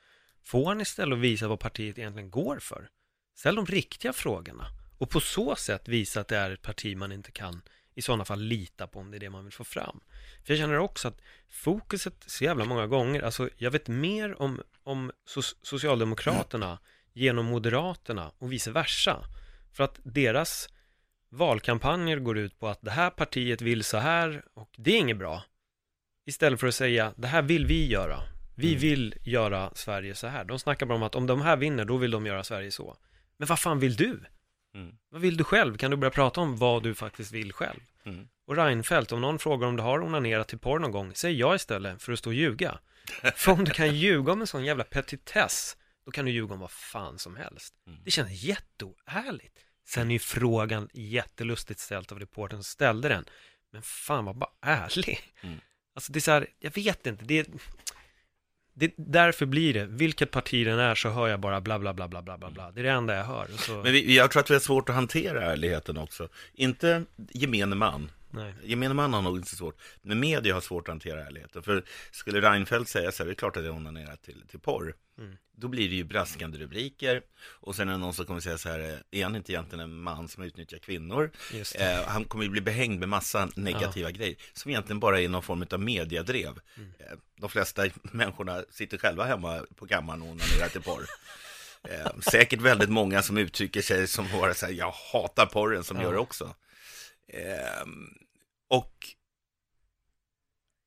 S2: Få han istället att visa vad partiet egentligen går för. Ställ de riktiga frågorna och på så sätt visa att det är ett parti man inte kan i sådana fall lita på om det är det man vill få fram. För jag känner också att fokuset så jävla många gånger, alltså jag vet mer om, om so- Socialdemokraterna genom Moderaterna och vice versa. För att deras valkampanjer går ut på att det här partiet vill så här och det är inget bra. Istället för att säga det här vill vi göra. Vi
S1: Mm.
S2: vill göra Sverige så här. De snackar bara om att om de här vinner, då vill de göra Sverige så. Men vad fan vill du?
S1: Mm.
S2: Vad vill du själv? Kan du börja prata om vad du faktiskt vill själv?
S1: Mm.
S2: Och Reinfeldt, om någon frågar om du har onanerat till porr någon gång, säg ja istället för att stå och ljuga. [laughs] För om du kan ljuga om en sån jävla petitess, då kan du ljuga om vad fan som helst.
S1: Mm.
S2: Det känns jätteoärligt. Sen är ju frågan jättelustigt ställt av reportern som ställde den. Men fan var bara ärlig.
S1: Mm.
S2: Alltså det är så här, jag vet inte, det, det därför blir det, vilket parti den är så hör jag bara bla bla bla bla bla bla bla. Det är det enda jag hör. Och så,
S1: Men vi, jag tror att vi har svårt att hantera ärligheten också. Inte gemene man
S2: nej.
S1: Gemene man har nog inte så svårt. Men media har svårt att hantera ärligheten. För skulle Reinfeldt säga så här, det är klart att jag onanerar till, till porr.
S2: Mm.
S1: Då blir det ju braskande rubriker. Och sen är det någon som kommer säga så här, är han inte egentligen en man som utnyttjar kvinnor? Eh, han kommer ju bli behängd med massa negativa grejer. Som egentligen bara är någon form av mediadrev.
S2: Mm.
S1: Eh, de flesta människorna sitter själva hemma på kammaren och onanerar till porr. [laughs] Eh, säkert väldigt många som uttrycker sig som bara säger jag hatar porren som
S2: Ja.
S1: gör det också. Eh, och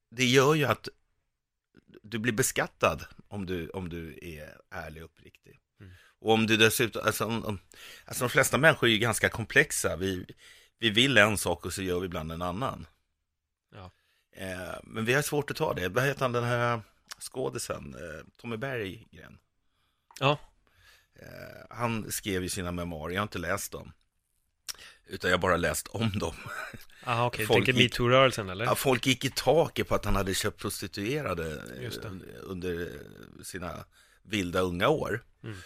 S1: det gör ju att du blir beskattad om du, om du är ärlig och uppriktig.
S2: Mm.
S1: Och om du dessutom, alltså, om, alltså de flesta människor är ju ganska komplexa. Vi, vi vill en sak och så gör vi ibland en annan.
S2: Ja.
S1: Eh, men vi har svårt att ta det. Vad heter han den här skådisen, eh, Tommy Berggren?
S2: Ja,
S1: Eh, han skrev ju sina memoarer, jag har inte läst dem. Utan jag bara läst om dem.
S2: aha
S1: Folk
S2: tänker metoo-rörelsen eller?
S1: Ja, folk gick i taket på att han hade köpt prostituerade under sina vilda unga år.
S2: Mm.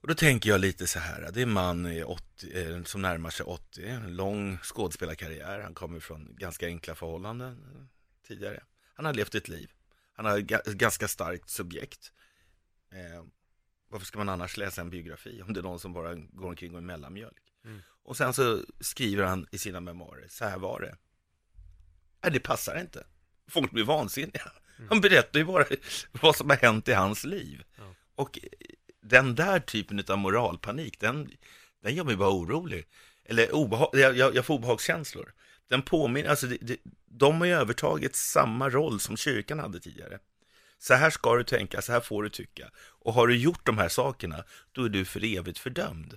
S1: Och då tänker jag lite så här, det är en man i 80, eh, som närmar sig 80, en lång skådespelarkarriär, han kommer från ganska enkla förhållanden tidigare. Han har levt ett liv, han har ett ganska starkt subjekt. Eh, varför ska man annars läsa en biografi om det är någon som bara går omkring och är mellanmjölk?
S2: Mm.
S1: Och sen så skriver han i sina memoarer, så här var det. Nej, det passar inte. Folk blir vansinniga.
S2: Mm.
S1: Han berättar ju bara vad som har hänt i hans liv.
S2: Ja.
S1: Och den där typen av moralpanik, den, den gör mig bara orolig. Eller obehag, jag, jag, jag får obehagskänslor. Den påminner, alltså det, det, de har ju övertagit samma roll som kyrkan hade tidigare. Så här ska du tänka, så här får du tycka. Och har du gjort de här sakerna, då är du för evigt fördömd.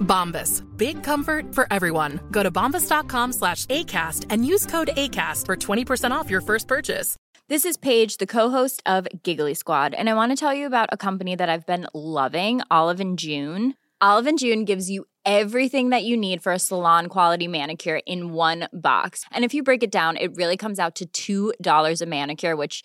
S3: Bombas. Big comfort for everyone. Go to bombas.com slash ACAST and use code ACAST for 20% off your first purchase.
S4: This is Paige, the co-host of Giggly Squad, and I want to tell you about a company that I've been loving, Olive and June. Olive and June gives you everything that you need for a salon quality manicure in one box. And if you break it down, it really comes out to $2 a manicure, which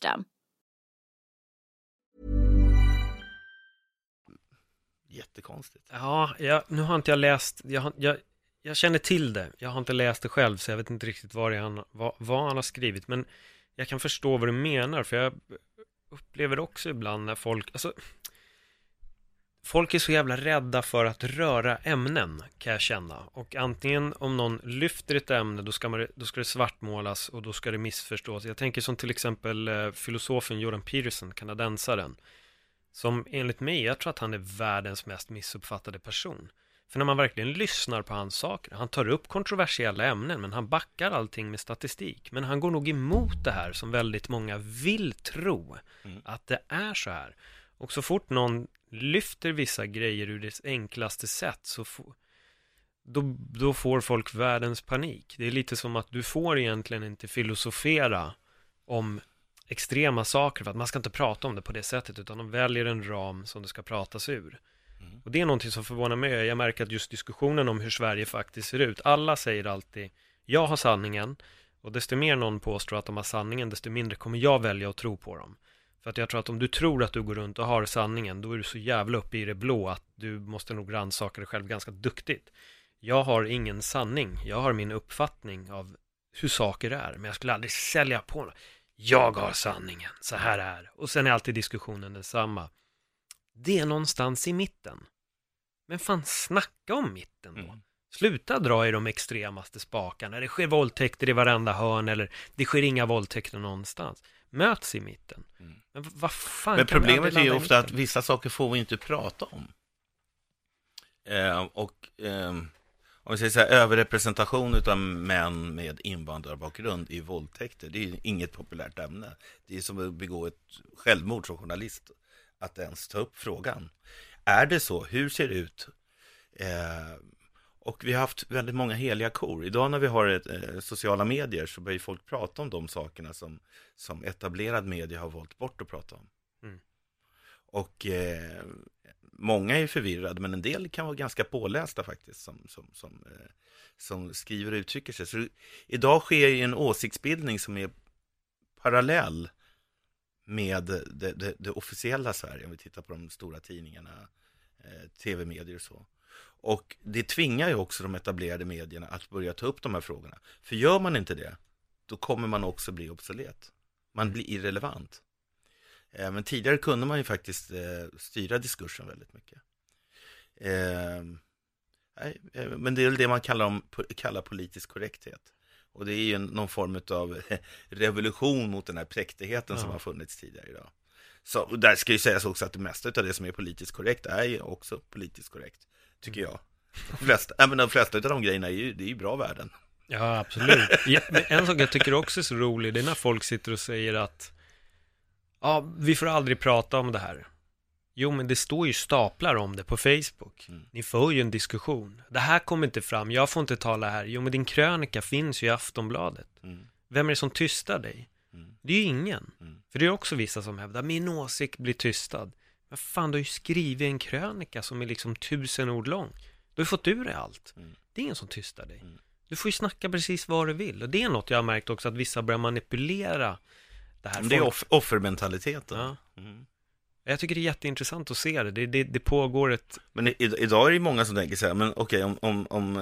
S1: Jättekonstigt.
S2: Ja, jag, nu har inte jag läst, jag, jag, jag känner till det. Jag har inte läst det själv, så jag vet inte riktigt vad, han, vad, vad han har skrivit. Men jag kan förstå vad du menar, för jag upplever också ibland när folk, alltså, folk är så jävla rädda för att röra ämnen, kan jag känna. Och antingen om någon lyfter ett ämne, då ska, man, då ska det svartmålas och då ska det missförstås. Jag tänker som till exempel eh, filosofen Jordan Peterson, kanadensaren. Som enligt mig, jag tror att han är världens mest missuppfattade person. För när man verkligen lyssnar på hans saker, han tar upp kontroversiella ämnen, men han backar allting med statistik. Men han går nog emot det här som väldigt många vill tro, att det är så här. Och så fort någon lyfter vissa grejer ur dess enklaste sätt, så får då, då får folk världens panik. Det är lite som att du får egentligen inte filosofera om extrema saker för att man ska inte prata om det på det sättet utan de väljer en ram som det ska pratas ur. Och det är någonting som förvånar mig. Jag märker att just diskussionen om hur Sverige faktiskt ser ut. Alla säger alltid jag har sanningen och desto mer någon påstår att de har sanningen desto mindre kommer jag välja att tro på dem. För att jag tror att om du tror att du går runt och har sanningen då är du så jävla uppe i det blå att du måste nog rannsaka dig själv ganska duktigt. Jag har ingen sanning. Jag har min uppfattning av hur saker är. Men jag skulle aldrig sälja på något. Jag har sanningen. Så här är. Och sen är alltid diskussionen densamma. Det är någonstans i mitten. Men fan, snacka om mitten då.
S1: Mm.
S2: Sluta dra i de extremaste spakarna. Det sker våldtäkter i varenda hörn eller det sker inga våldtäkter någonstans. Möts i mitten. Men v- vad fan
S1: Mm. Men problemet är ju ofta att vissa saker får vi inte prata om. Eh, och ehm, om vi säger så här, överrepresentation av män med invandrarbakgrund i våldtäkter, det är inget populärt ämne. Det är som att begå ett självmord som journalist, att ens ta upp frågan. Är det så? Hur ser det ut? Eh, och vi har haft väldigt många heliga kor. Idag när vi har ett, eh, sociala medier så börjar folk prata om de sakerna som, som etablerad media har valt bort att prata om.
S2: Mm.
S1: Och eh, många är förvirrade, men en del kan vara ganska pålästa faktiskt, som, som, som, eh, som skriver och uttrycker sig. Så idag sker ju en åsiktsbildning som är parallell med det, det, det officiella Sverige, om vi tittar på de stora tidningarna, eh, tv-medier och så. Och det tvingar ju också de etablerade medierna att börja ta upp de här frågorna. För gör man inte det, då kommer man också bli obsolet. Man blir irrelevant. Eh, Men tidigare kunde man ju faktiskt eh, styra diskursen väldigt mycket. Eh, nej, eh, Men det är väl det man kallar, om, kallar politisk korrekthet. Och det är ju någon form av [laughs] revolution mot den här präktigheten som
S2: Ja.
S1: har funnits tidigare idag. Så där ska ju sägas också att det mesta av det som är politiskt korrekt är ju också politiskt korrekt, tycker jag. De flesta, men de flesta av de grejerna är ju, det är ju bra värden.
S2: Ja, absolut. Ja, men en sak jag tycker också är så rolig, det är när folk sitter och säger att ja, vi får aldrig prata om det här. Jo, men det står ju staplar om det på Facebook.
S1: Mm.
S2: Ni för ju en diskussion. Det här kommer inte fram, jag får inte tala här. Jo, men din krönika finns ju i Aftonbladet.
S1: Mm.
S2: Vem är det som tystar dig?
S1: Mm.
S2: Det är ju ingen.
S1: Mm.
S2: För det är också vissa som hävdar, min åsikt blir tystad. Men fan, du har ju skrivit en krönika som är liksom tusen ord lång. Du har ju fått ur dig allt.
S1: Mm.
S2: Det är ingen som tystar dig.
S1: Mm.
S2: Du får ju snacka precis vad du vill. Och det är något jag har märkt också, att vissa börjar manipulera det här.
S1: Men det är off- offermentaliteten.
S2: Ja.
S1: Mm.
S2: Jag tycker det är jätteintressant att se det. Det, det, det pågår ett...
S1: Men i, idag är det många som tänker så här, men okej om, om, om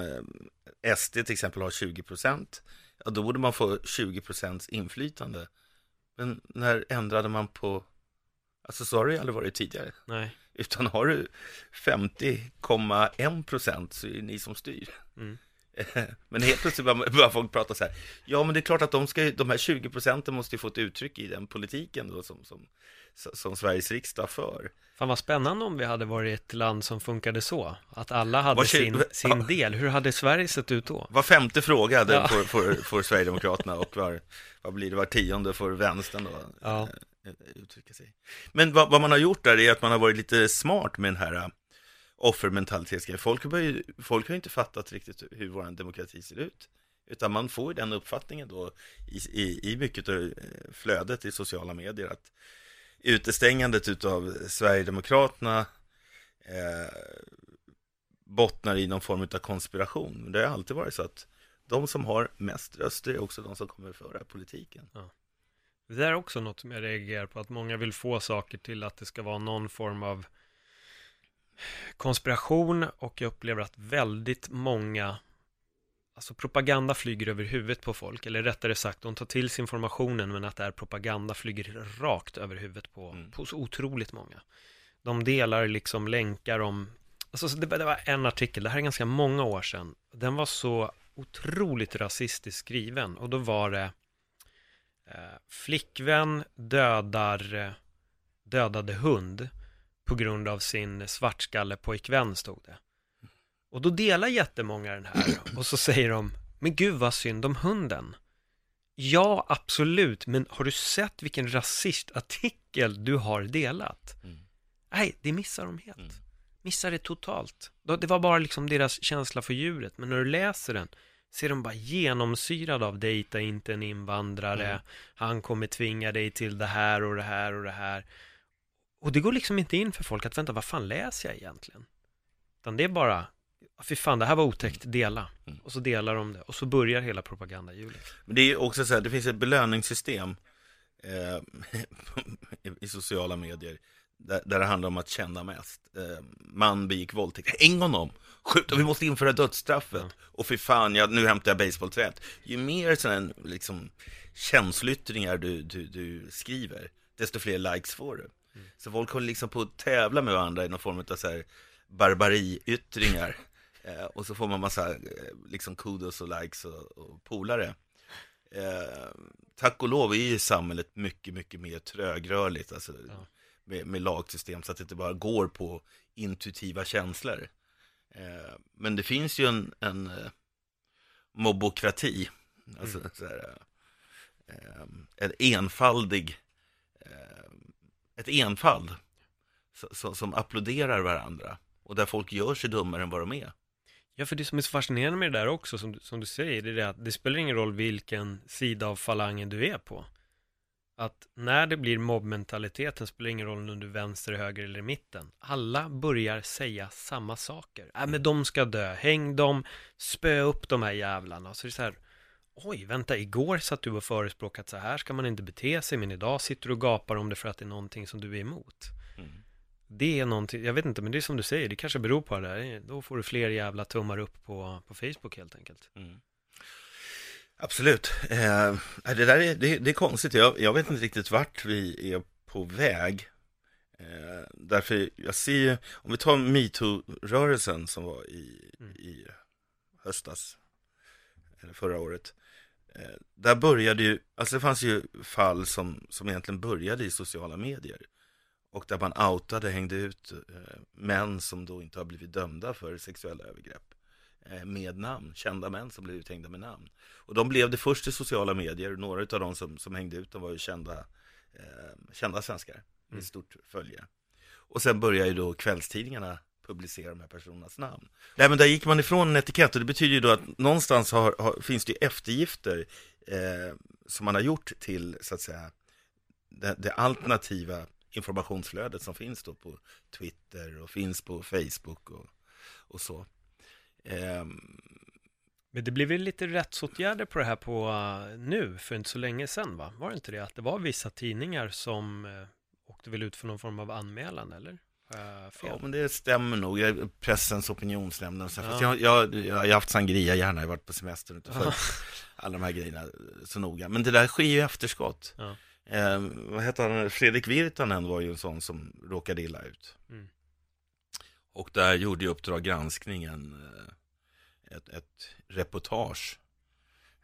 S1: eh, SD till exempel har 20 procent, ja då borde man få 20 procents inflytande. Men när ändrade man på, alltså så har det ju aldrig varit tidigare.
S2: Nej.
S1: Utan har du 50,1 procent så är det ni som styr.
S2: Mm. [laughs]
S1: Men helt plötsligt börjar folk prata så här, ja men det är klart att de, ska, de här 20 procenten måste ju få ett uttryck i den politiken då som, som, som Sveriges riksdag för.
S2: Fan vad spännande om vi hade varit ett land som funkade så. Att alla hade
S1: tjugo-
S2: sin, [laughs] sin del. Hur hade Sverige sett ut då?
S1: Var femte fråga
S2: Ja.
S1: får, får, får Sverigedemokraterna och var, vad blir det, var tionde får vänstern då
S2: Ja.
S1: Eh, uttrycka sig. Men vad, vad man har gjort där är att man har varit lite smart med den här eh, offermentaliteten. Folk, har ju- folk har ju inte fattat riktigt hur vår demokrati ser ut. Utan man får ju den uppfattningen då i, i, i mycket av eh, flödet i sociala medier att utestängandet utav Sverigedemokraterna eh, bottnar i någon form av konspiration. Det har alltid varit så att de som har mest röster är också de som kommer föra politiken.
S2: Det där är också något som jag reagerar på. Att många vill få saker till att det ska vara någon form av konspiration. Och jag upplever att väldigt många Alltså propaganda flyger över huvudet på folk, eller rättare sagt, de tar till sig informationen men att det är propaganda flyger rakt över huvudet på,
S1: Mm.
S2: på så otroligt många. De delar liksom länkar om, alltså så det, det var en artikel, det här är ganska många år sedan, den var så otroligt rasistiskt skriven och då var det flickvän dödar, eh, dödade hund på grund av sin svartskalle pojkvän stod det. Och då delar jättemånga den här [clears throat] och så säger de, men gud vad synd om hunden. Ja, absolut, men har du sett vilken rasistartikel du har delat?
S1: Mm.
S2: Nej, det missar de helt.
S1: Mm.
S2: Missar det totalt. Det var bara liksom deras känsla för djuret, men när du läser den ser de bara genomsyrad av dejta inte en invandrare,
S1: Mm.
S2: han kommer tvinga dig till det här och det här och det här. Och det går liksom inte in för folk att vänta, vad fan läser jag egentligen? Utan det är bara, fy fan, det här var otäckt, dela.
S1: Mm.
S2: Och så delar de det, och så börjar hela propagandahjulet.
S1: Men det är också så här, det finns ett belöningssystem eh, [laughs] i sociala medier där, där det handlar om att känna mest. Eh, man begick våldtäkt, en gång om, skjut, vi måste införa dödsstraffet.
S2: Ja.
S1: Och för fan, jag, nu hämtar jag basebollträet. Ju mer sådana liksom, känsloyttringar du, du, du skriver, desto fler likes får du. Så folk håller liksom på att tävla med varandra i någon form av så här barbariyttringar. [laughs] Eh, och så får man massa eh, liksom kudos och likes och, och polare. Eh, tack och lov är ju samhället mycket, mycket mer trögrörligt, alltså
S2: Ja.
S1: med, med lagsystem, så att det inte bara går på intuitiva känslor. Eh, men det finns ju en, en eh, mobokrati, alltså så här, eh, en enfaldig, ett enfald så, som applåderar varandra och där folk gör sig dummare än vad de är.
S2: Ja, för det som är så fascinerande med det där också, som, du- som du säger, det är det att det spelar ingen roll vilken sida av falangen du är på. Att när det blir mobbmentaliteten spelar ingen roll om du är vänster, höger eller i mitten. Alla börjar säga samma saker. Äh, men de ska dö, häng dem, spö upp de här jävlarna. Så det är så här, oj, vänta, igår satt du och förespråkat så här ska man inte bete sig, men idag sitter du och gapar om det för att det är någonting som du är emot.
S1: Mm.
S2: Det är någonting, jag vet inte, men det är som du säger, det kanske beror på det där. Då får du fler jävla tummar upp på, på Facebook helt enkelt.
S1: Mm. Absolut. Eh, det där är, det, det är konstigt. Jag, jag vet inte riktigt vart vi är på väg. Eh, därför jag ser ju, om vi tar metoo-rörelsen som var i,
S2: Mm.
S1: i höstas, eller förra året. Eh, där började ju, alltså det fanns ju fall som, som egentligen började i sociala medier. Och där man outade, hängde ut eh, män som då inte har blivit dömda för sexuella övergrepp med namn, kända män som blev uthängda med namn. Och de blev det först i sociala medier, några av de som, som hängde ut dem var ju kända, eh, kända svenskar med
S2: Mm.
S1: stort följe. Och sen börjar ju då kvällstidningarna publicera de här personernas namn. Nej men där gick man ifrån en etikett och det betyder ju då att någonstans har, har, finns det ju eftergifter eh, som man har gjort till så att säga det, det, alternativa informationsflödet som finns då på Twitter och finns på Facebook och, och så. Eh,
S2: men det blev väl lite rättsåtgärder på det här på uh, nu, för inte så länge sedan va? Var det inte det? Att det var vissa tidningar som uh, åkte väl ut för någon form av anmälan eller? Uh,
S1: ja, men det stämmer nog. Pressens opinionsnämnd. Ja. jag, jag, jag, har haft sangria gärna, jag har varit på semester och inte [laughs] alla de här grejerna så noga. Men det där sker ju i efterskott. Ja. Eh, vad heter han? Fredrik Virtanen var ju en sån som råkade illa ut. Mm. Och där gjorde ju Uppdrag granskningen eh, ett, ett reportage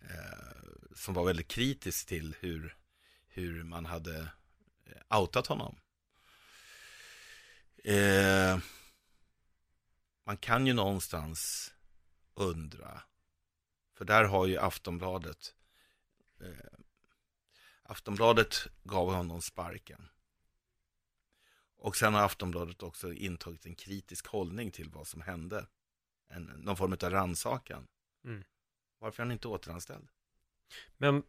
S1: eh, som var väldigt kritiskt till hur, hur man hade eh, outat honom. Eh, man kan ju någonstans undra, för där har ju Aftonbladet eh, Aftonbladet gav honom sparken. Och sen har Aftonbladet också intagit en kritisk hållning till vad som hände. En, någon form av rannsakan. Mm. Varför är han inte återanställd?
S2: Men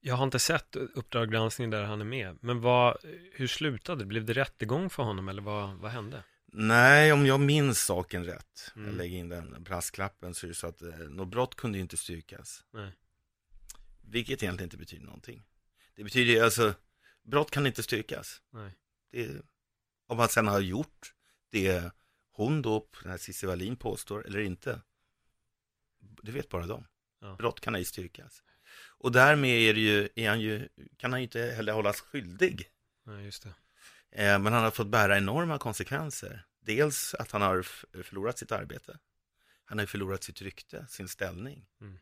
S2: jag har inte sett Uppdrag granskning där han är med. Men vad, hur slutade det? Blev det rättegång för honom eller vad, vad hände?
S1: Nej, om jag minns saken rätt, mm. jag lägger in den brasklappen, så är det så att eh, något brott kunde inte styrkas. Nej. Vilket egentligen inte betyder någonting. Det betyder ju alltså, brott kan inte styrkas. Nej. Det, om man sen har gjort det hon då, den här Cissi Wallin påstår, eller inte. Det vet bara de. Ja. Brott kan ej styrkas. Och därmed är, ju, är han ju, kan han ju inte heller hållas skyldig.
S2: Nej, just det.
S1: Eh, men han har fått bära enorma konsekvenser. Dels att han har förlorat sitt arbete. Han har förlorat sitt rykte, sin ställning. Mm.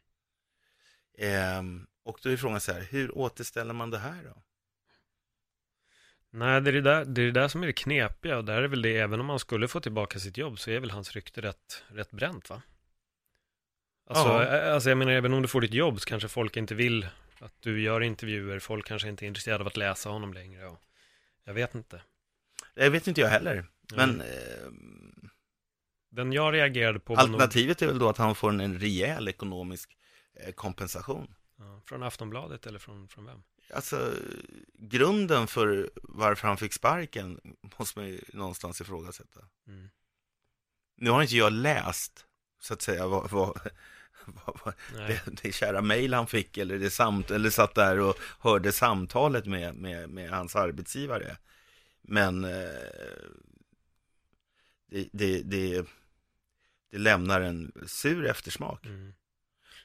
S1: Eh, och då är frågan så här, hur återställer man det här då?
S2: Nej, det är det, där, det är det där som är det knepiga och där är väl det, även om man skulle få tillbaka sitt jobb så är väl hans rykte rätt, rätt bränt va? Alltså, ja. alltså jag menar, även om du får ditt jobb så kanske folk inte vill att du gör intervjuer, folk kanske inte är intresserade av att läsa honom längre och jag vet inte.
S1: Det vet inte jag heller, men mm.
S2: eh, Den jag reagerade på
S1: Alternativet nog... är väl då att han får en rejäl ekonomisk eh, kompensation.
S2: Ja, från Aftonbladet eller från, från vem?
S1: Alltså, grunden för varför han fick sparken måste man ju någonstans ifrågasätta. Mm. Nu har inte jag läst, så att säga, vad, vad, vad det, det kära mejl han fick eller, det samt, eller satt där och hörde samtalet med, med, med hans arbetsgivare. Men eh, det, det, det, det, lämnar en sur eftersmak. Mm.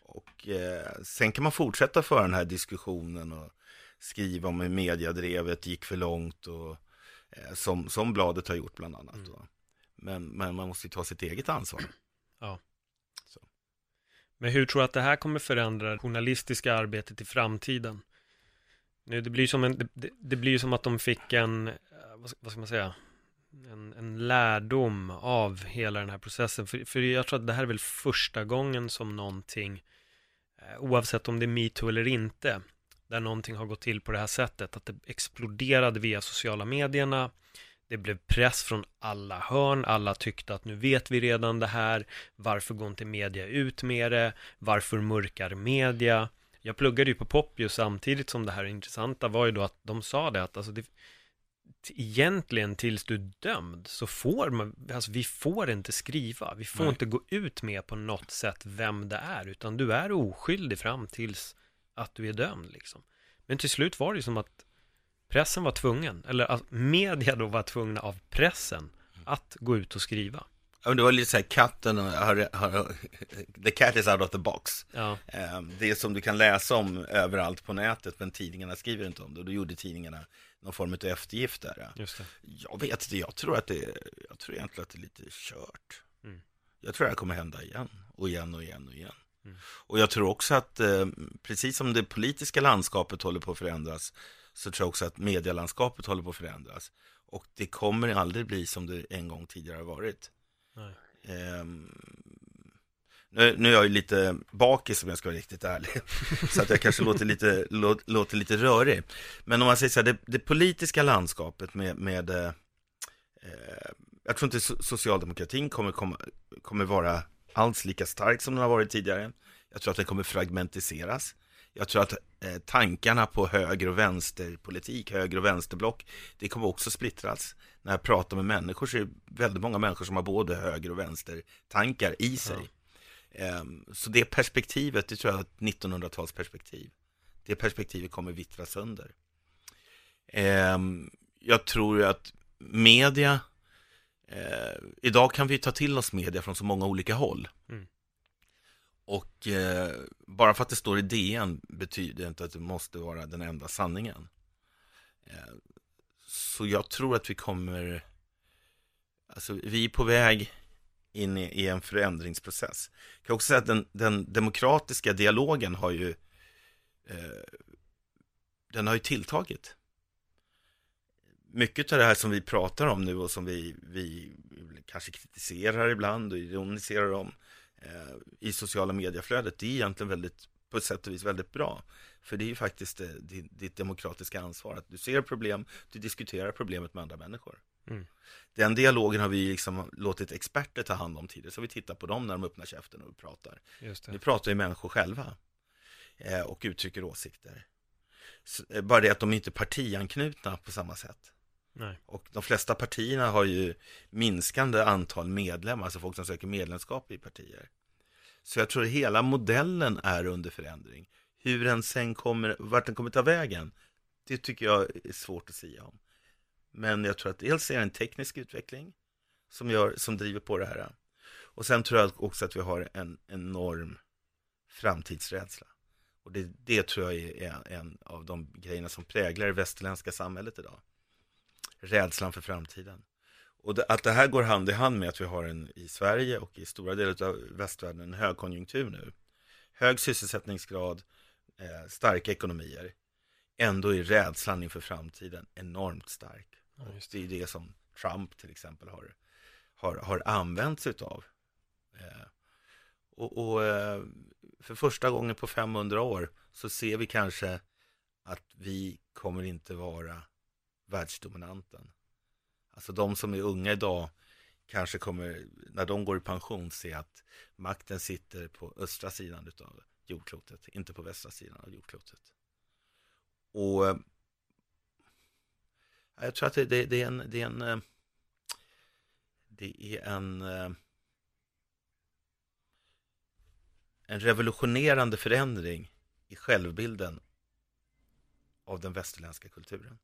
S1: Och eh, sen kan man fortsätta föra den här diskussionen och skriva om hur mediadrevet gick för långt och eh, som, som bladet har gjort bland annat. Mm. Men, men man måste ju ta sitt eget ansvar. [clears throat]
S2: Ja. Så. Men hur tror du att det här kommer förändra det journalistiska arbetet i framtiden? Nu, det blir som en, det, det blir som att de fick en, eh, vad ska man säga, en, en lärdom av hela den här processen. För, för jag tror att det här är väl första gången som någonting Eh, oavsett om det är metoo eller inte, där någonting har gått till på det här sättet, att det exploderade via sociala medierna, det blev press från alla hörn, alla tyckte att nu vet vi redan det här, varför går inte media ut med det, varför mörkar media? Jag pluggade ju på Poppius samtidigt som det här intressanta var ju då att de sa det att alltså det, egentligen tills du är dömd så får man, alltså vi får inte skriva, vi får Nej. inte gå ut med på något sätt vem det är, utan du är oskyldig fram tills att du är dömd liksom. Men till slut var det ju som att pressen var tvungen, eller att media då var tvungna av pressen att gå ut och skriva.
S1: Ja, det var lite så här, katten har, har, the cat is out of the box. Ja. Ehm, det är som du kan läsa om överallt på nätet, men tidningarna skriver inte om det. Och då gjorde tidningarna någon form av eftergift där. Just det. Jag vet inte, jag tror att det, jag tror egentligen att det är lite kört. Mm. Jag tror att det kommer hända igen och igen och igen och igen. Mm. Och jag tror också att eh, precis som det politiska landskapet håller på att förändras så tror jag också att medielandskapet håller på att förändras. Och det kommer aldrig bli som det en gång tidigare har varit. Um, nu, nu är jag ju lite bakis om jag ska vara riktigt ärlig. [laughs] så att jag kanske låter lite, lå, låter lite rörig. Men om man säger så här, det, det politiska landskapet med, med eh, Eh, jag tror inte socialdemokratin kommer, komma, kommer vara alls lika stark som den har varit tidigare. Jag tror att den kommer fragmentiseras. Jag tror att eh, tankarna på höger och vänsterpolitik, höger och vänsterblock, det kommer också splittras. När jag pratar med människor så är det väldigt många människor som har både höger och vänstertankar i sig. Eh, så det perspektivet, det tror jag är ett 1900-talsperspektiv. Det perspektivet kommer vittra sönder. Eh, jag tror att media, eh, idag kan vi ta till oss media från så många olika håll. Mm. Och eh, bara för att det står i DN betyder inte att det måste vara den enda sanningen. Eh, så jag tror att vi kommer, alltså vi är på väg in i, i en förändringsprocess. Jag kan också säga att den, den demokratiska dialogen har ju, eh, den har ju tilltagit. Mycket av det här som vi pratar om nu och som vi, vi kanske kritiserar ibland och ironiserar om, eh, i sociala medieflödet, det är egentligen väldigt, på ett sätt och vis väldigt bra. För det är ju faktiskt det, det, ditt demokratiska ansvar, att du ser problem, du diskuterar problemet med andra människor. Mm. Den dialogen har vi liksom låtit experter ta hand om tidigare, så vi tittar på dem när de öppnar käften och pratar. Vi pratar ju människor själva eh, och uttrycker åsikter. Så, eh, bara det att de inte är partianknutna på samma sätt. Nej. Och de flesta partierna har ju minskande antal medlemmar, alltså folk som söker medlemskap i partier. Så jag tror att hela modellen är under förändring. Hur den sen kommer, vart den kommer ta vägen, det tycker jag är svårt att säga om. Men jag tror att dels är det en teknisk utveckling som, gör, som driver på det här. Och sen tror jag också att vi har en enorm framtidsrädsla. Och det, det tror jag är en av de grejerna som präglar det västerländska samhället idag rädslan för framtiden. Och det, att det här går hand i hand med att vi har en i Sverige och i stora delar av västvärlden en högkonjunktur nu. Hög sysselsättningsgrad, eh, starka ekonomier. Ändå är rädslan inför framtiden enormt stark. Ja, det. det är det som Trump till exempel har, har, har använt sig av. Eh, och, och eh, för första gången på 500 år så ser vi kanske att vi kommer inte vara världsdominanten. Alltså de som är unga idag kanske kommer, när de går i pension, se att makten sitter på östra sidan av jordklotet, inte på västra sidan av jordklotet. Och jag tror att det, det, det är en, det är en, det är en, en revolutionerande förändring i självbilden av den västerländska kulturen.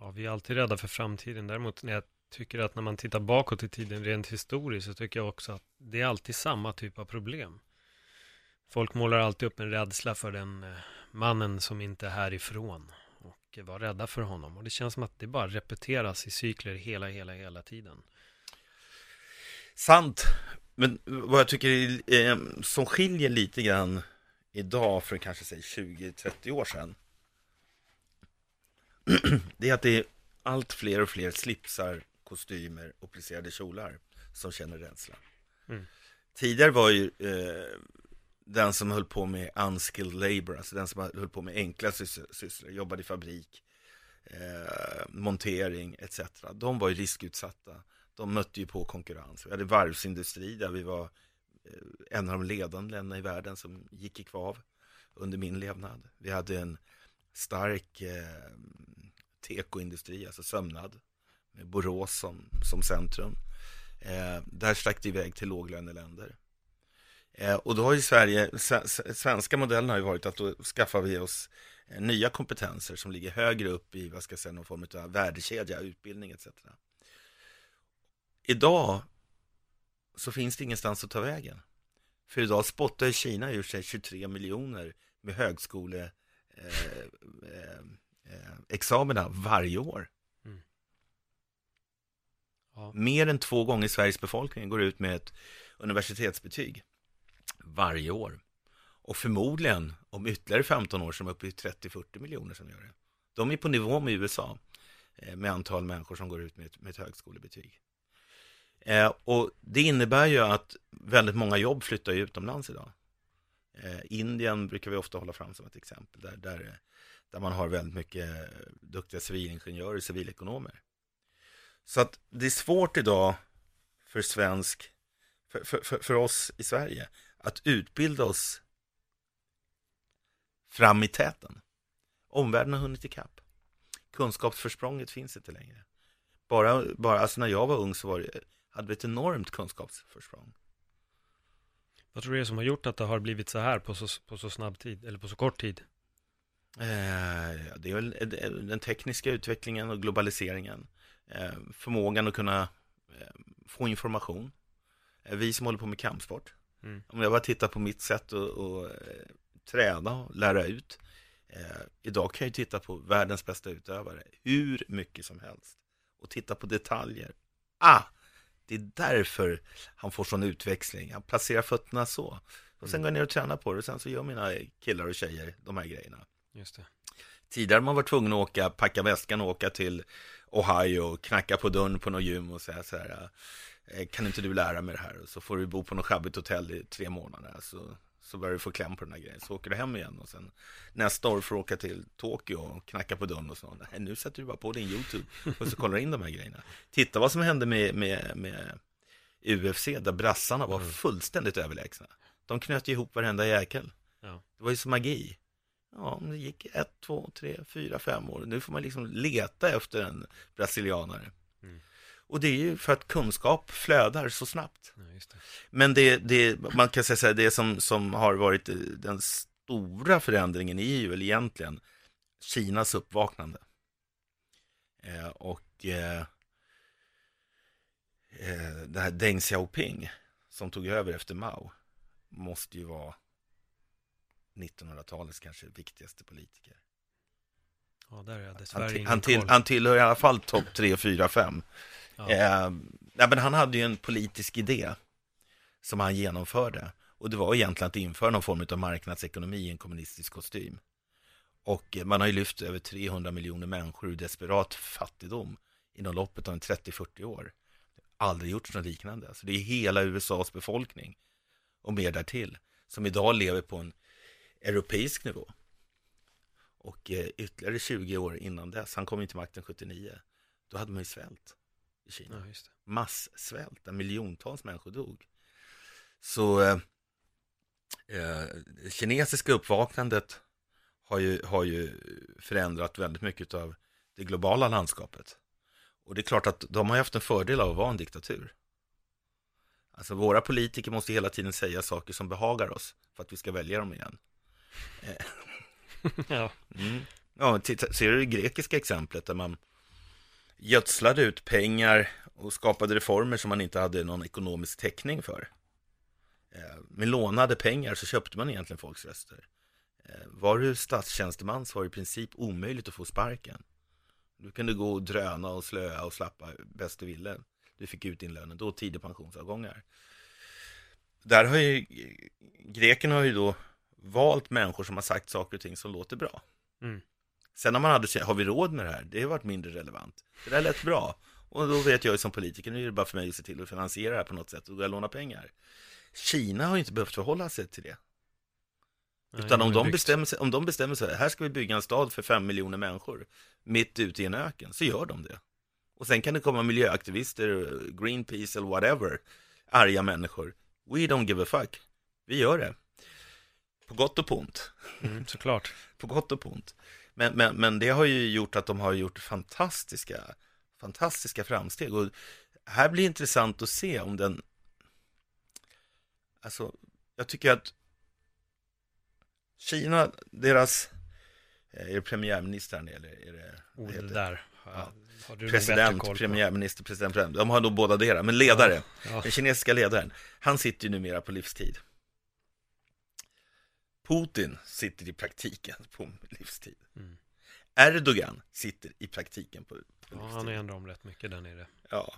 S2: Ja, vi är alltid rädda för framtiden. Däremot när jag tycker att när man tittar bakåt i tiden rent historiskt så tycker jag också att det är alltid samma typ av problem. Folk målar alltid upp en rädsla för den eh, mannen som inte är härifrån och var rädda för honom. Och det känns som att det bara repeteras i cykler hela, hela, hela tiden.
S1: Sant. Men vad jag tycker är, eh, som skiljer lite grann idag för kanske 20-30 år sedan [clears throat] det är att det är allt fler och fler slipsar, kostymer och plisserade kjolar som känner rädsla. Mm. Tidigare var ju eh, den som höll på med unskilled labor, alltså den som höll på med enkla sysslor, jobbade i fabrik, eh, montering etc. De var ju riskutsatta. De mötte ju på konkurrens. Vi hade varvsindustri där vi var eh, en av de ledande länderna i världen som gick i kvav under min levnad. Vi hade en stark eh, tekoindustri, alltså sömnad, med Borås som, som centrum. Eh, där stack det iväg till låglöneländer. Eh, och då har ju Sverige, svenska modellen har ju varit att då skaffar vi oss eh, nya kompetenser som ligger högre upp i, vad ska jag säga, någon form av värdekedja, utbildning etc. Idag så finns det ingenstans att ta vägen. För idag spottar Kina ur sig 23 miljoner med högskole examina varje år. Mm. Ja. Mer än två gånger Sveriges befolkning går ut med ett universitetsbetyg varje år. Och förmodligen om ytterligare 15 år som är uppe i 30-40 miljoner som gör det. De är på nivå med USA eh, med antal människor som går ut med ett, med ett högskolebetyg. Eh, och det innebär ju att väldigt många jobb flyttar utomlands idag. Eh, Indien brukar vi ofta hålla fram som ett exempel där, där där man har väldigt mycket duktiga civilingenjörer och civilekonomer. Så att det är svårt idag för svensk, för, för, för, för oss i Sverige, att utbilda oss fram i täten. Omvärlden har hunnit ikapp. Kunskapsförsprånget finns inte längre. Bara, bara alltså när jag var ung så var det, hade vi ett enormt kunskapsförsprång.
S2: Vad tror du det är som har gjort att det har blivit så här på så, på så snabb tid, eller på så kort tid?
S1: Eh, det är väl den tekniska utvecklingen och globaliseringen. Eh, förmågan att kunna eh, få information. Eh, vi som håller på med kampsport.
S2: Mm.
S1: Om jag bara tittar på mitt sätt att, eh, träna och lära ut. Eh, idag kan jag ju titta på världens bästa utövare hur mycket som helst. Och titta på detaljer. Ah! Det är därför han får sån utväxling. Han placerar fötterna så. Och sen går jag ner och tränar på det och sen så gör mina killar och tjejer de här grejerna.
S2: Just det.
S1: Tidigare man var tvungen att åka, packa väskan och åka till Ohio och knacka på dörren på något gym och säga så här eh, Kan inte du lära mig det här? Och så får du bo på något sjabbigt hotell i tre månader så, så börjar du få kläm på den här grejen Så åker du hem igen och sen nästa år får du åka till Tokyo och knacka på dörren och så Nej, nu sätter du bara på din YouTube och så kollar in de här grejerna Titta vad som hände med, med, med UFC där brassarna var
S2: Mm.
S1: fullständigt överlägsna De knöt ihop varenda jäkel
S2: Ja.
S1: Det var ju som magi Ja, det gick ett, två, tre, fyra, fem år. Nu får man liksom leta efter en brasilianare.
S2: Mm.
S1: Och det är ju för att kunskap flödar så snabbt.
S2: Ja, det.
S1: Men det, det man kan säga här, det som, som har varit eh, den stora förändringen är ju väl egentligen Kinas uppvaknande. Eh, och eh, eh, det här Deng Xiaoping som tog över efter Mao måste ju vara 1900-talets kanske viktigaste politiker.
S2: Ja, där är jag dessvärre
S1: Han, till, han, till, han tillhör i alla fall topp 3, 4, 5.
S2: Ja.
S1: Eh, nej, men han hade ju en politisk idé som han genomförde. Och det var egentligen att införa någon form av marknadsekonomi i en kommunistisk kostym. Och eh, man har ju lyft över 300 miljoner människor ur desperat fattigdom inom loppet av en 30-40 år. Aldrig gjorts något liknande. Så det är hela USAs befolkning och mer därtill som idag lever på en europeisk nivå. Och eh, ytterligare 20 år innan dess, han kom in till makten 79, då hade man ju svält i Kina.
S2: Ja, just det.
S1: Massvält, där miljontals människor dog. Så eh, eh, det kinesiska uppvaknandet har ju, har ju förändrat väldigt mycket av det globala landskapet. Och det är klart att de har haft en fördel av att vara en diktatur. Alltså våra politiker måste hela tiden säga saker som behagar oss för att vi ska välja dem igen. [laughs]
S2: Ja,
S1: Mm. Ja, titta, ser du det grekiska exemplet där man gödslade ut pengar och skapade reformer som man inte hade någon ekonomisk täckning för. Eh, med lånade pengar så köpte man egentligen folks röster. Eh, var du statstjänsteman så var det i princip omöjligt att få sparken. Du kunde gå och dröna och slöa och slappa bäst du ville. Du fick ut din lön, då tidig pensionsavgångar. Där har ju eh, grekerna har ju då valt människor som har sagt saker och ting som låter bra.
S2: Mm.
S1: Sen har man känt, har vi råd med det här? Det har varit mindre relevant. Det där lät bra. Och då vet jag ju som politiker, nu är det bara för mig att se till att finansiera det här på något sätt och och låna pengar. Kina har ju inte behövt förhålla sig till det.
S2: Nej,
S1: Utan om de, bestämmer sig, om de bestämmer sig, här ska vi bygga en stad för fem miljoner människor, mitt ute i en öken, så gör de det. Och sen kan det komma miljöaktivister, Greenpeace eller whatever, arga människor. We don't give a fuck. Vi gör det. På gott och på ont.
S2: Mm, såklart. [laughs]
S1: På gott och på ont. Men, men, men det har ju gjort att de har gjort fantastiska, fantastiska framsteg. Och här blir det intressant att se om den... Alltså, jag tycker att Kina, deras... eh, Är det premiärministern eller är det...
S2: Oh, det där
S1: Ja. President, premiärminister, president, president. De har nog båda det. Men ledare,
S2: Ja.
S1: den kinesiska ledaren, han sitter ju numera på livstid. Putin sitter i praktiken på livstid.
S2: Mm.
S1: Erdogan sitter i praktiken på, på
S2: Ja,
S1: livstid.
S2: han ändrar om rätt mycket där nere.
S1: Ja.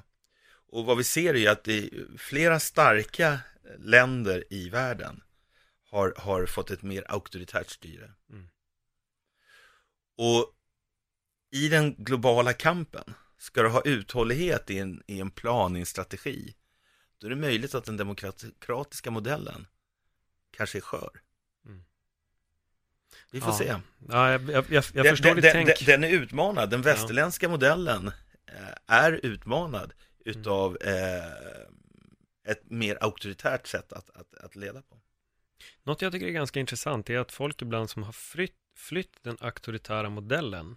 S1: Och vad vi ser är att det flera starka länder i världen har, har fått ett mer auktoritärt styre.
S2: Mm.
S1: Och i den globala kampen, ska du ha uthållighet i en, i en plan, i en strategi, då är det möjligt att den demokratiska modellen kanske är skör. Vi får
S2: Ja.
S1: se.
S2: Ja, jag, jag, jag,
S1: Den-
S2: förstår
S1: den,
S2: ditt
S1: den,
S2: tänk.
S1: den, är utmanad. Den västerländska modellen eh, är utmanad utav eh, ett mer auktoritärt sätt att, att, att leda på.
S2: Något jag tycker är ganska intressant är att folk ibland som har flytt, flytt den auktoritära modellen,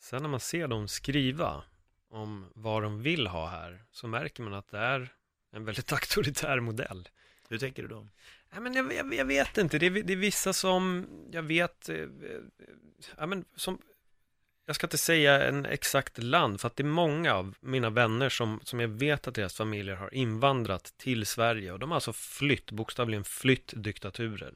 S2: sen när man ser dem skriva om vad de vill ha här, så märker man att det är en väldigt [laughs] auktoritär modell.
S1: Hur tänker du då?
S2: Ja, men jag, jag, jag vet inte, det är, det är vissa som jag vet, eh, eh, ja, men som, jag ska inte säga en exakt land, för att det är många av mina vänner som, som jag vet att deras familjer har invandrat till Sverige och de har alltså flytt, bokstavligen flytt diktaturer.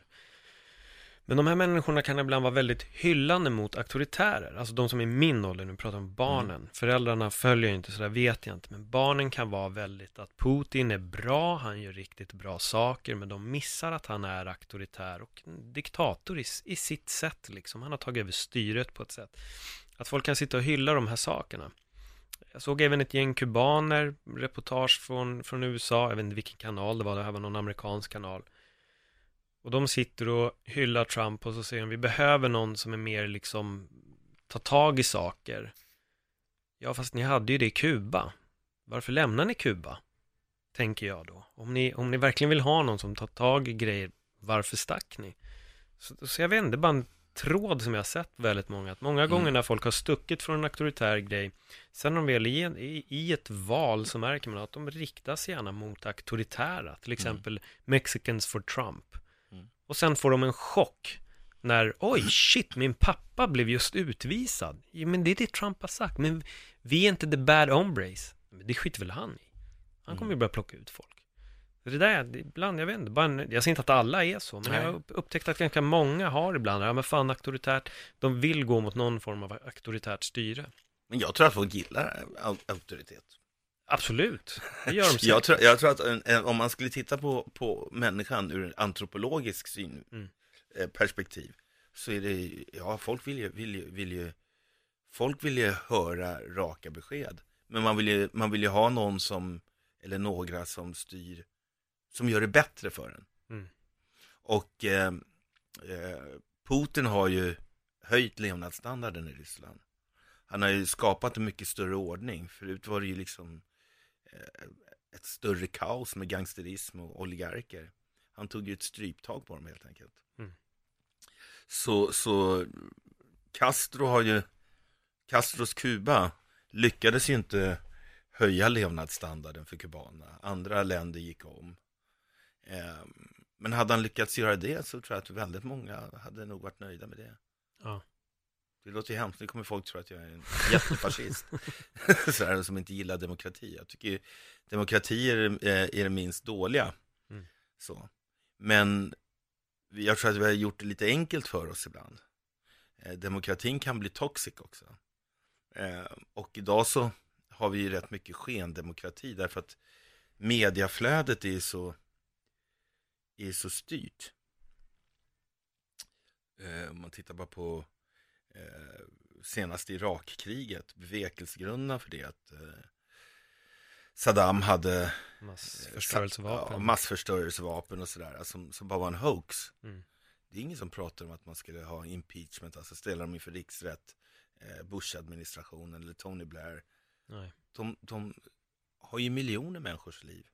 S2: Men de här människorna kan ibland vara väldigt hyllande mot auktoritärer, alltså de som är min ålder, nu pratar om barnen. Föräldrarna följer inte, så där vet jag inte, men barnen kan vara väldigt att Putin är bra, han gör riktigt bra saker, men de missar att han är auktoritär och diktator i, i sitt sätt liksom. Han har tagit över styret på ett sätt. Att folk kan sitta och hylla de här sakerna. Jag såg även ett gäng kubaner, reportage från, från USA, jag vet inte vilken kanal det var, det här var någon amerikansk kanal. Och de sitter och hyllar Trump och så säger de, vi behöver någon som är mer liksom, ta tag i saker. Ja, fast ni hade ju det i Kuba. Varför lämnar ni Kuba? Tänker jag då. Om ni, om ni verkligen vill ha någon som tar tag i grejer, varför stack ni? Så, så jag vet inte, det är bara en tråd som jag har sett väldigt många. Att många gånger när folk har stuckit från en auktoritär grej, sen när de väl är i, i, ett val så märker man att de riktas gärna mot auktoritära. Till exempel Mexicans for Trump. Och sen får de en chock när, oj shit, min pappa blev just utvisad. Ja, men det är det Trump har sagt. Men vi är inte the bad hombres. Men det skiter väl han i. Han kommer ju börja plocka ut folk. Det där, ibland, jag vet inte, bara jag säger inte att alla är så, men
S1: Nej.
S2: jag har upp- upptäckt att ganska många har ibland, ja men fan auktoritärt, de vill gå mot någon form av auktoritärt styre.
S1: Men jag tror att folk gillar au- auktoritet.
S2: Absolut, det gör de [laughs] säkert.
S1: Jag tror, jag tror att en, om man skulle titta på, på människan ur en antropologisk syn,
S2: Mm.
S1: eh, perspektiv, så är det, ja, folk vill ju, vill ju, vill ju, folk vill ju höra raka besked. Men man vill ju, man vill ju ha någon som, eller några som styr, som gör det bättre för en.
S2: Mm.
S1: Och eh, eh, Putin har ju höjt levnadsstandarden i Ryssland. Han har ju skapat en mycket större ordning. Förut var det ju liksom ett större kaos med gangsterism och oligarker. Han tog ju ett stryptag på dem helt enkelt.
S2: Mm.
S1: Så, så Castro har ju, Castros Kuba lyckades ju inte höja levnadsstandarden för kubanerna. Andra länder gick om. Ehm, Men hade han lyckats göra det så tror jag att väldigt många hade nog varit nöjda med det.
S2: Ja.
S1: Det låter ju hemskt, nu kommer folk tro att jag är en [laughs] jättefascist. [laughs] så här, som inte gillar demokrati. Jag tycker ju demokrati är, det- är det minst dåliga.
S2: Mm.
S1: Så. Men jag tror att vi har gjort det lite enkelt för oss ibland. Eh, Demokratin kan bli toxic också. Eh, Och idag så har vi ju rätt mycket skendemokrati därför att mediaflödet är så, är så styrt. Eh, Om man tittar bara på eh, senaste Irakkriget, bevekelsegrunderna för det att eh, Saddam hade
S2: Massförstörelsevapen.
S1: Ja, massförstörelsevapen och sådär, som, som bara var en hoax.
S2: Mm.
S1: Det är ingen som pratar om att man skulle ha impeachment, alltså ställa dem inför riksrätt, eh, Bush-administrationen eller Tony Blair.
S2: Nej.
S1: De, de har ju miljoner människors liv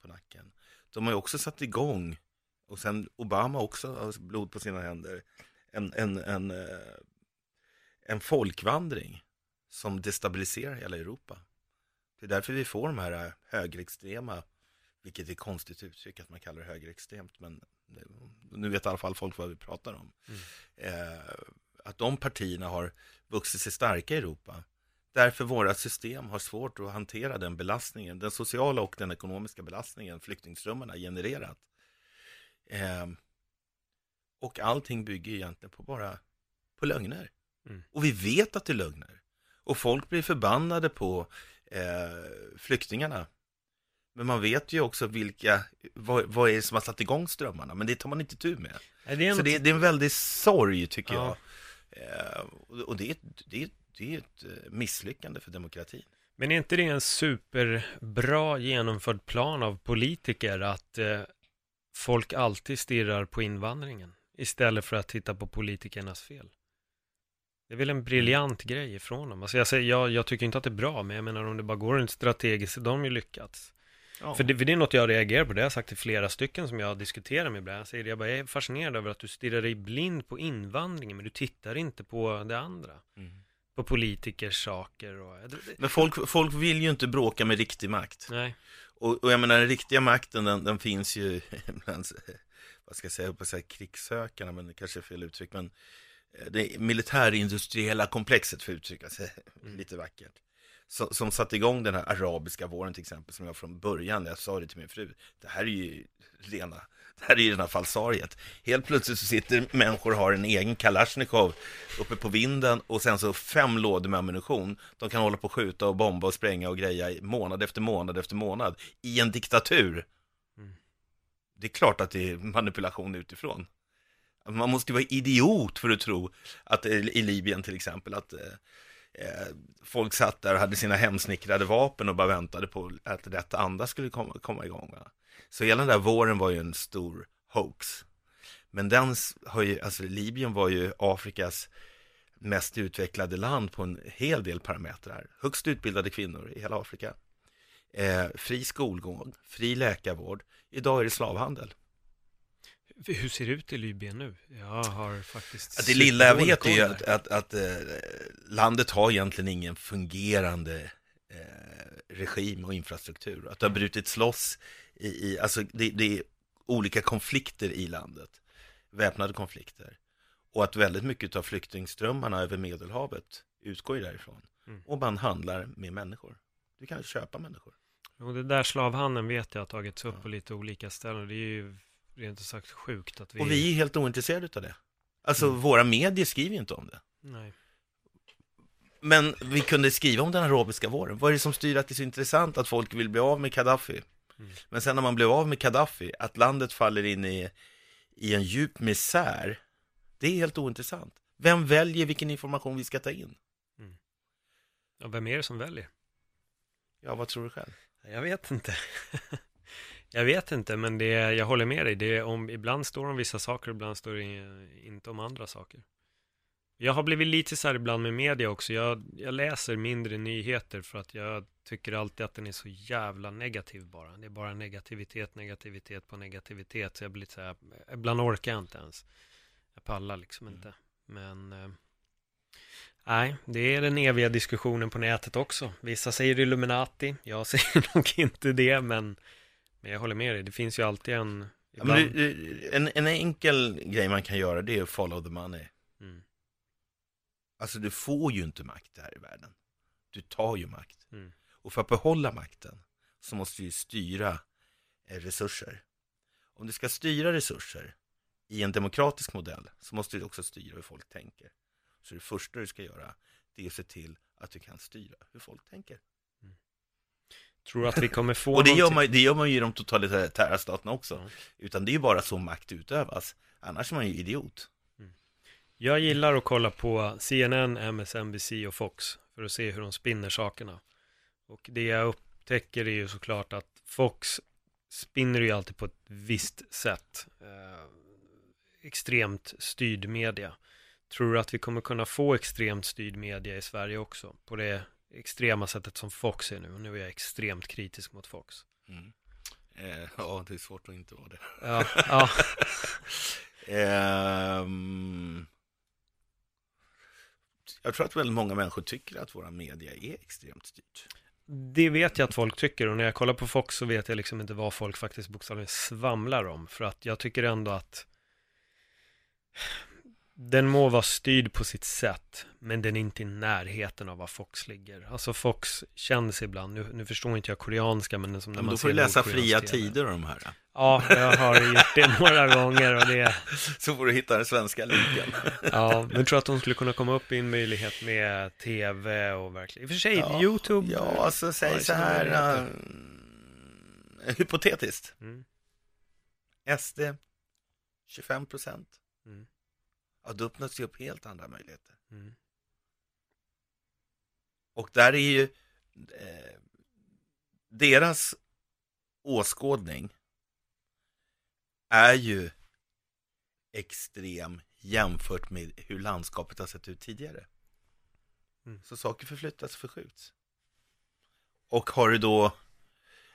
S1: på nacken. De har ju också satt igång, och sen Obama också har blod på sina händer, en, en, en, eh, en folkvandring som destabiliserar hela Europa. Det är därför vi får de här eh, högerextrema, vilket är konstigt uttryck att man kallar det högerextremt, men nu vet i alla fall folk vad vi pratar om. Eh, att de partierna har vuxit sig starka i Europa. Därför våra system har svårt att hantera den belastningen, den sociala och den ekonomiska belastningen flyktingströmmarna genererat. Eh, och allting bygger egentligen på bara på lögner.
S2: Mm.
S1: Och vi vet att det är lögner. Och folk blir förbannade på eh, flyktingarna. Men man vet ju också vilka, vad, vad är det som har satt igång strömmarna, men det tar man inte tur med.
S2: Nej, det är
S1: Så det, det är en väldig sorg tycker
S2: Ja.
S1: jag. Eh, och det, är det, är- det är ett eh, misslyckande för demokratin.
S2: Men är inte det en superbra genomförd plan av politiker att eh, folk alltid stirrar på invandringen? istället för att titta på politikernas fel. Det är väl en briljant grej ifrån dem. Alltså jag, säger, jag, jag tycker inte att det är bra, men jag menar om det bara går rent strategiskt, de har ju lyckats.
S1: Ja.
S2: För, det, för det är något jag reagerar på, det har jag sagt till flera stycken som jag diskuterar med ibland. Jag säger det, jag bara, jag är fascinerad över att du stirrar dig blind på invandringen, men du tittar inte på det andra.
S1: Mm.
S2: På politikers saker och...
S1: Men folk, folk vill ju inte bråka med riktig makt.
S2: Nej.
S1: Och, och jag menar den riktiga makten den, den finns ju [laughs] bland, vad ska jag säga, på så här krigssökarna, men det kanske är fel uttryck, men det militärindustriella komplexet för att uttrycka sig [laughs] lite vackert. Som, som satte igång den här arabiska våren till exempel, som jag från början, jag sa det till min fru, det här är ju rena, [laughs] det här är ju rena falsariet. Helt plötsligt så sitter människor och har en egen Kalashnikov uppe på vinden och sen så fem lådor med ammunition. De kan hålla på och skjuta och bomba och spränga och greja månad efter månad efter månad i en diktatur. Det är klart att det är manipulation utifrån. Man måste ju vara idiot för att tro att eh, i Libyen till exempel att eh, eh, folk satt där och hade sina hemsnickrade vapen och bara väntade på att rätt anda skulle komma, komma igång. Va? Så hela den där våren var ju en stor hoax. Men den har ju, alltså Libyen var ju Afrikas mest utvecklade land på en hel del parametrar. Högst utbildade kvinnor i hela Afrika. Eh, fri skolgång, fri läkarvård. Idag är det slavhandel.
S2: Hur ser det ut i Libyen nu? Jag har faktiskt...
S1: Att det lilla jag vet är att, att, att eh, landet har egentligen ingen fungerande eh, regim och infrastruktur. Att det har brutits loss i, i alltså det, det är olika konflikter i landet, väpnade konflikter. Och att väldigt mycket av flyktingströmmarna över Medelhavet utgår ju därifrån.
S2: Mm.
S1: Och man handlar med människor. Du kan köpa människor.
S2: Och det där slavhandeln vet jag har tagits upp på lite olika ställen. Det är ju rent ut sagt sjukt att vi...
S1: Och vi är helt ointresserade av det. Alltså
S2: Mm.
S1: våra medier skriver ju inte om det.
S2: Nej.
S1: Men vi kunde skriva om den arabiska våren. Vad är det som styr att det är så intressant att folk vill bli av med Gaddafi?
S2: Mm.
S1: Men sen när man blev av med Gaddafi, att landet faller in i, i en djup misär, det är helt ointressant. Vem väljer vilken information vi ska ta in?
S2: Ja, vem är det som väljer?
S1: Ja, vad tror du själv?
S2: Jag vet inte. [laughs] jag vet inte, men det, jag håller med dig. Det om, ibland står det om vissa saker, ibland står det inte om andra saker. Jag har blivit lite så här ibland med media också. Jag, jag läser mindre nyheter för att jag tycker alltid att den är så jävla negativ bara. Det är bara negativitet, negativitet på negativitet. Så jag blir lite så här, ibland orkar jag inte ens. Jag pallar liksom inte. Men eh, nej, det är den eviga diskussionen på nätet också. Vissa säger Illuminati, jag [laughs] säger nog inte det, men, men jag håller med dig. Det finns ju alltid en...
S1: Ja, men det, det- en, en enkel grej man kan göra det är att follow the money.
S2: Mm.
S1: Alltså du får ju inte makt här i världen. Du tar ju makt.
S2: Mm.
S1: Och för att behålla makten så måste du styra eh, resurser. Om du ska styra resurser i en demokratisk modell så måste du också styra hur folk tänker. Så det första du ska göra det är att se till att du kan styra hur folk tänker.
S2: Tror att vi kommer få [laughs]
S1: Och det gör, man, det gör man ju i de totalitära staterna också.
S2: Ja.
S1: Utan det är ju bara så makt utövas. Annars är man ju idiot.
S2: Jag gillar att kolla på CNN, MSNBC och Fox för att se hur de spinner sakerna. Och det jag upptäcker är ju såklart att Fox spinner ju alltid på ett visst sätt. Eh, extremt styrd media. Tror du att vi kommer kunna få extremt styrd media i Sverige också? På det extrema sättet som Fox är nu. Och nu är jag extremt kritisk mot Fox.
S1: Mm. Eh, ja, det är svårt att inte vara det.
S2: Ja, [laughs] ja.
S1: Ehm, jag tror att väldigt många människor tycker att våra media är extremt styrt.
S2: Det vet jag att folk tycker och när jag kollar på Fox så vet jag liksom inte vad folk faktiskt bokstavligen svamlar om. För att jag tycker ändå att den må vara styrd på sitt sätt, men den är inte i närheten av var Fox ligger. Alltså Fox känns ibland, nu, nu förstår inte jag koreanska, men som när
S1: Men
S2: man
S1: då får du läsa fria tider och de här.
S2: Ja, jag har gjort det några gånger och det, [laughs]
S1: Så får du hitta den svenska linken. [laughs]
S2: ja, men tror att de skulle kunna komma upp i en möjlighet med TV och verkligen, i och för sig,
S1: Ja,
S2: YouTube.
S1: Ja, alltså säg så här. äh, hypotetiskt.
S2: Mm,
S1: SD 25 procent.
S2: Mm.
S1: Ja, då öppnas det upp helt andra möjligheter.
S2: mm.
S1: Och där är ju eh, deras åskådning är ju extrem jämfört med hur landskapet har sett ut tidigare.
S2: Mm.
S1: Så saker förflyttas, förskjuts. Och har du då,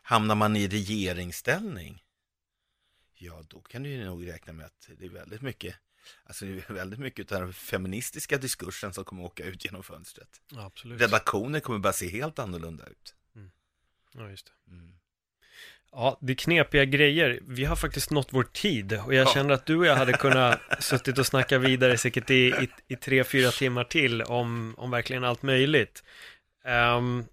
S1: hamnar man i regeringsställning, ja då kan du ju nog räkna med att det är väldigt mycket, alltså det är väldigt mycket av den feministiska diskursen som kommer åka ut genom fönstret.
S2: Ja, absolut.
S1: Redaktioner kommer börja se helt annorlunda ut.
S2: Ja, just det.
S1: Mm.
S2: Ja, det är knepiga grejer. Vi har faktiskt nått vår tid och jag
S1: Ja.
S2: känner att du och jag hade kunnat [laughs] suttit och snacka vidare säkert i, i, i tre, fyra timmar till om, om verkligen allt möjligt. Um,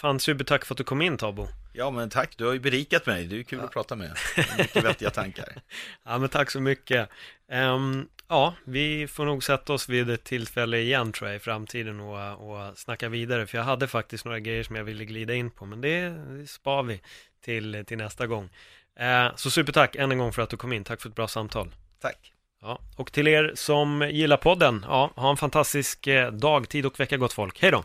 S2: fan, supertack för att du kom in Tabo.
S1: Ja men tack, du har ju berikat mig, det är kul att prata med. [laughs] Mycket vettiga tankar.
S2: Ja, men tack så mycket. Ehm, ja, vi får nog sätta oss vid ett tillfälle igen tror jag i framtiden och, och snacka vidare. För jag hade faktiskt några grejer som jag ville glida in på, men det, spar vi till, till nästa gång. Eh, så supertack än en gång för att du kom in. Tack för ett bra samtal.
S1: Tack.
S2: Ja, och till er som gillar podden, ja, ha en fantastisk eh, dag, tid och vecka gott folk. Hej då!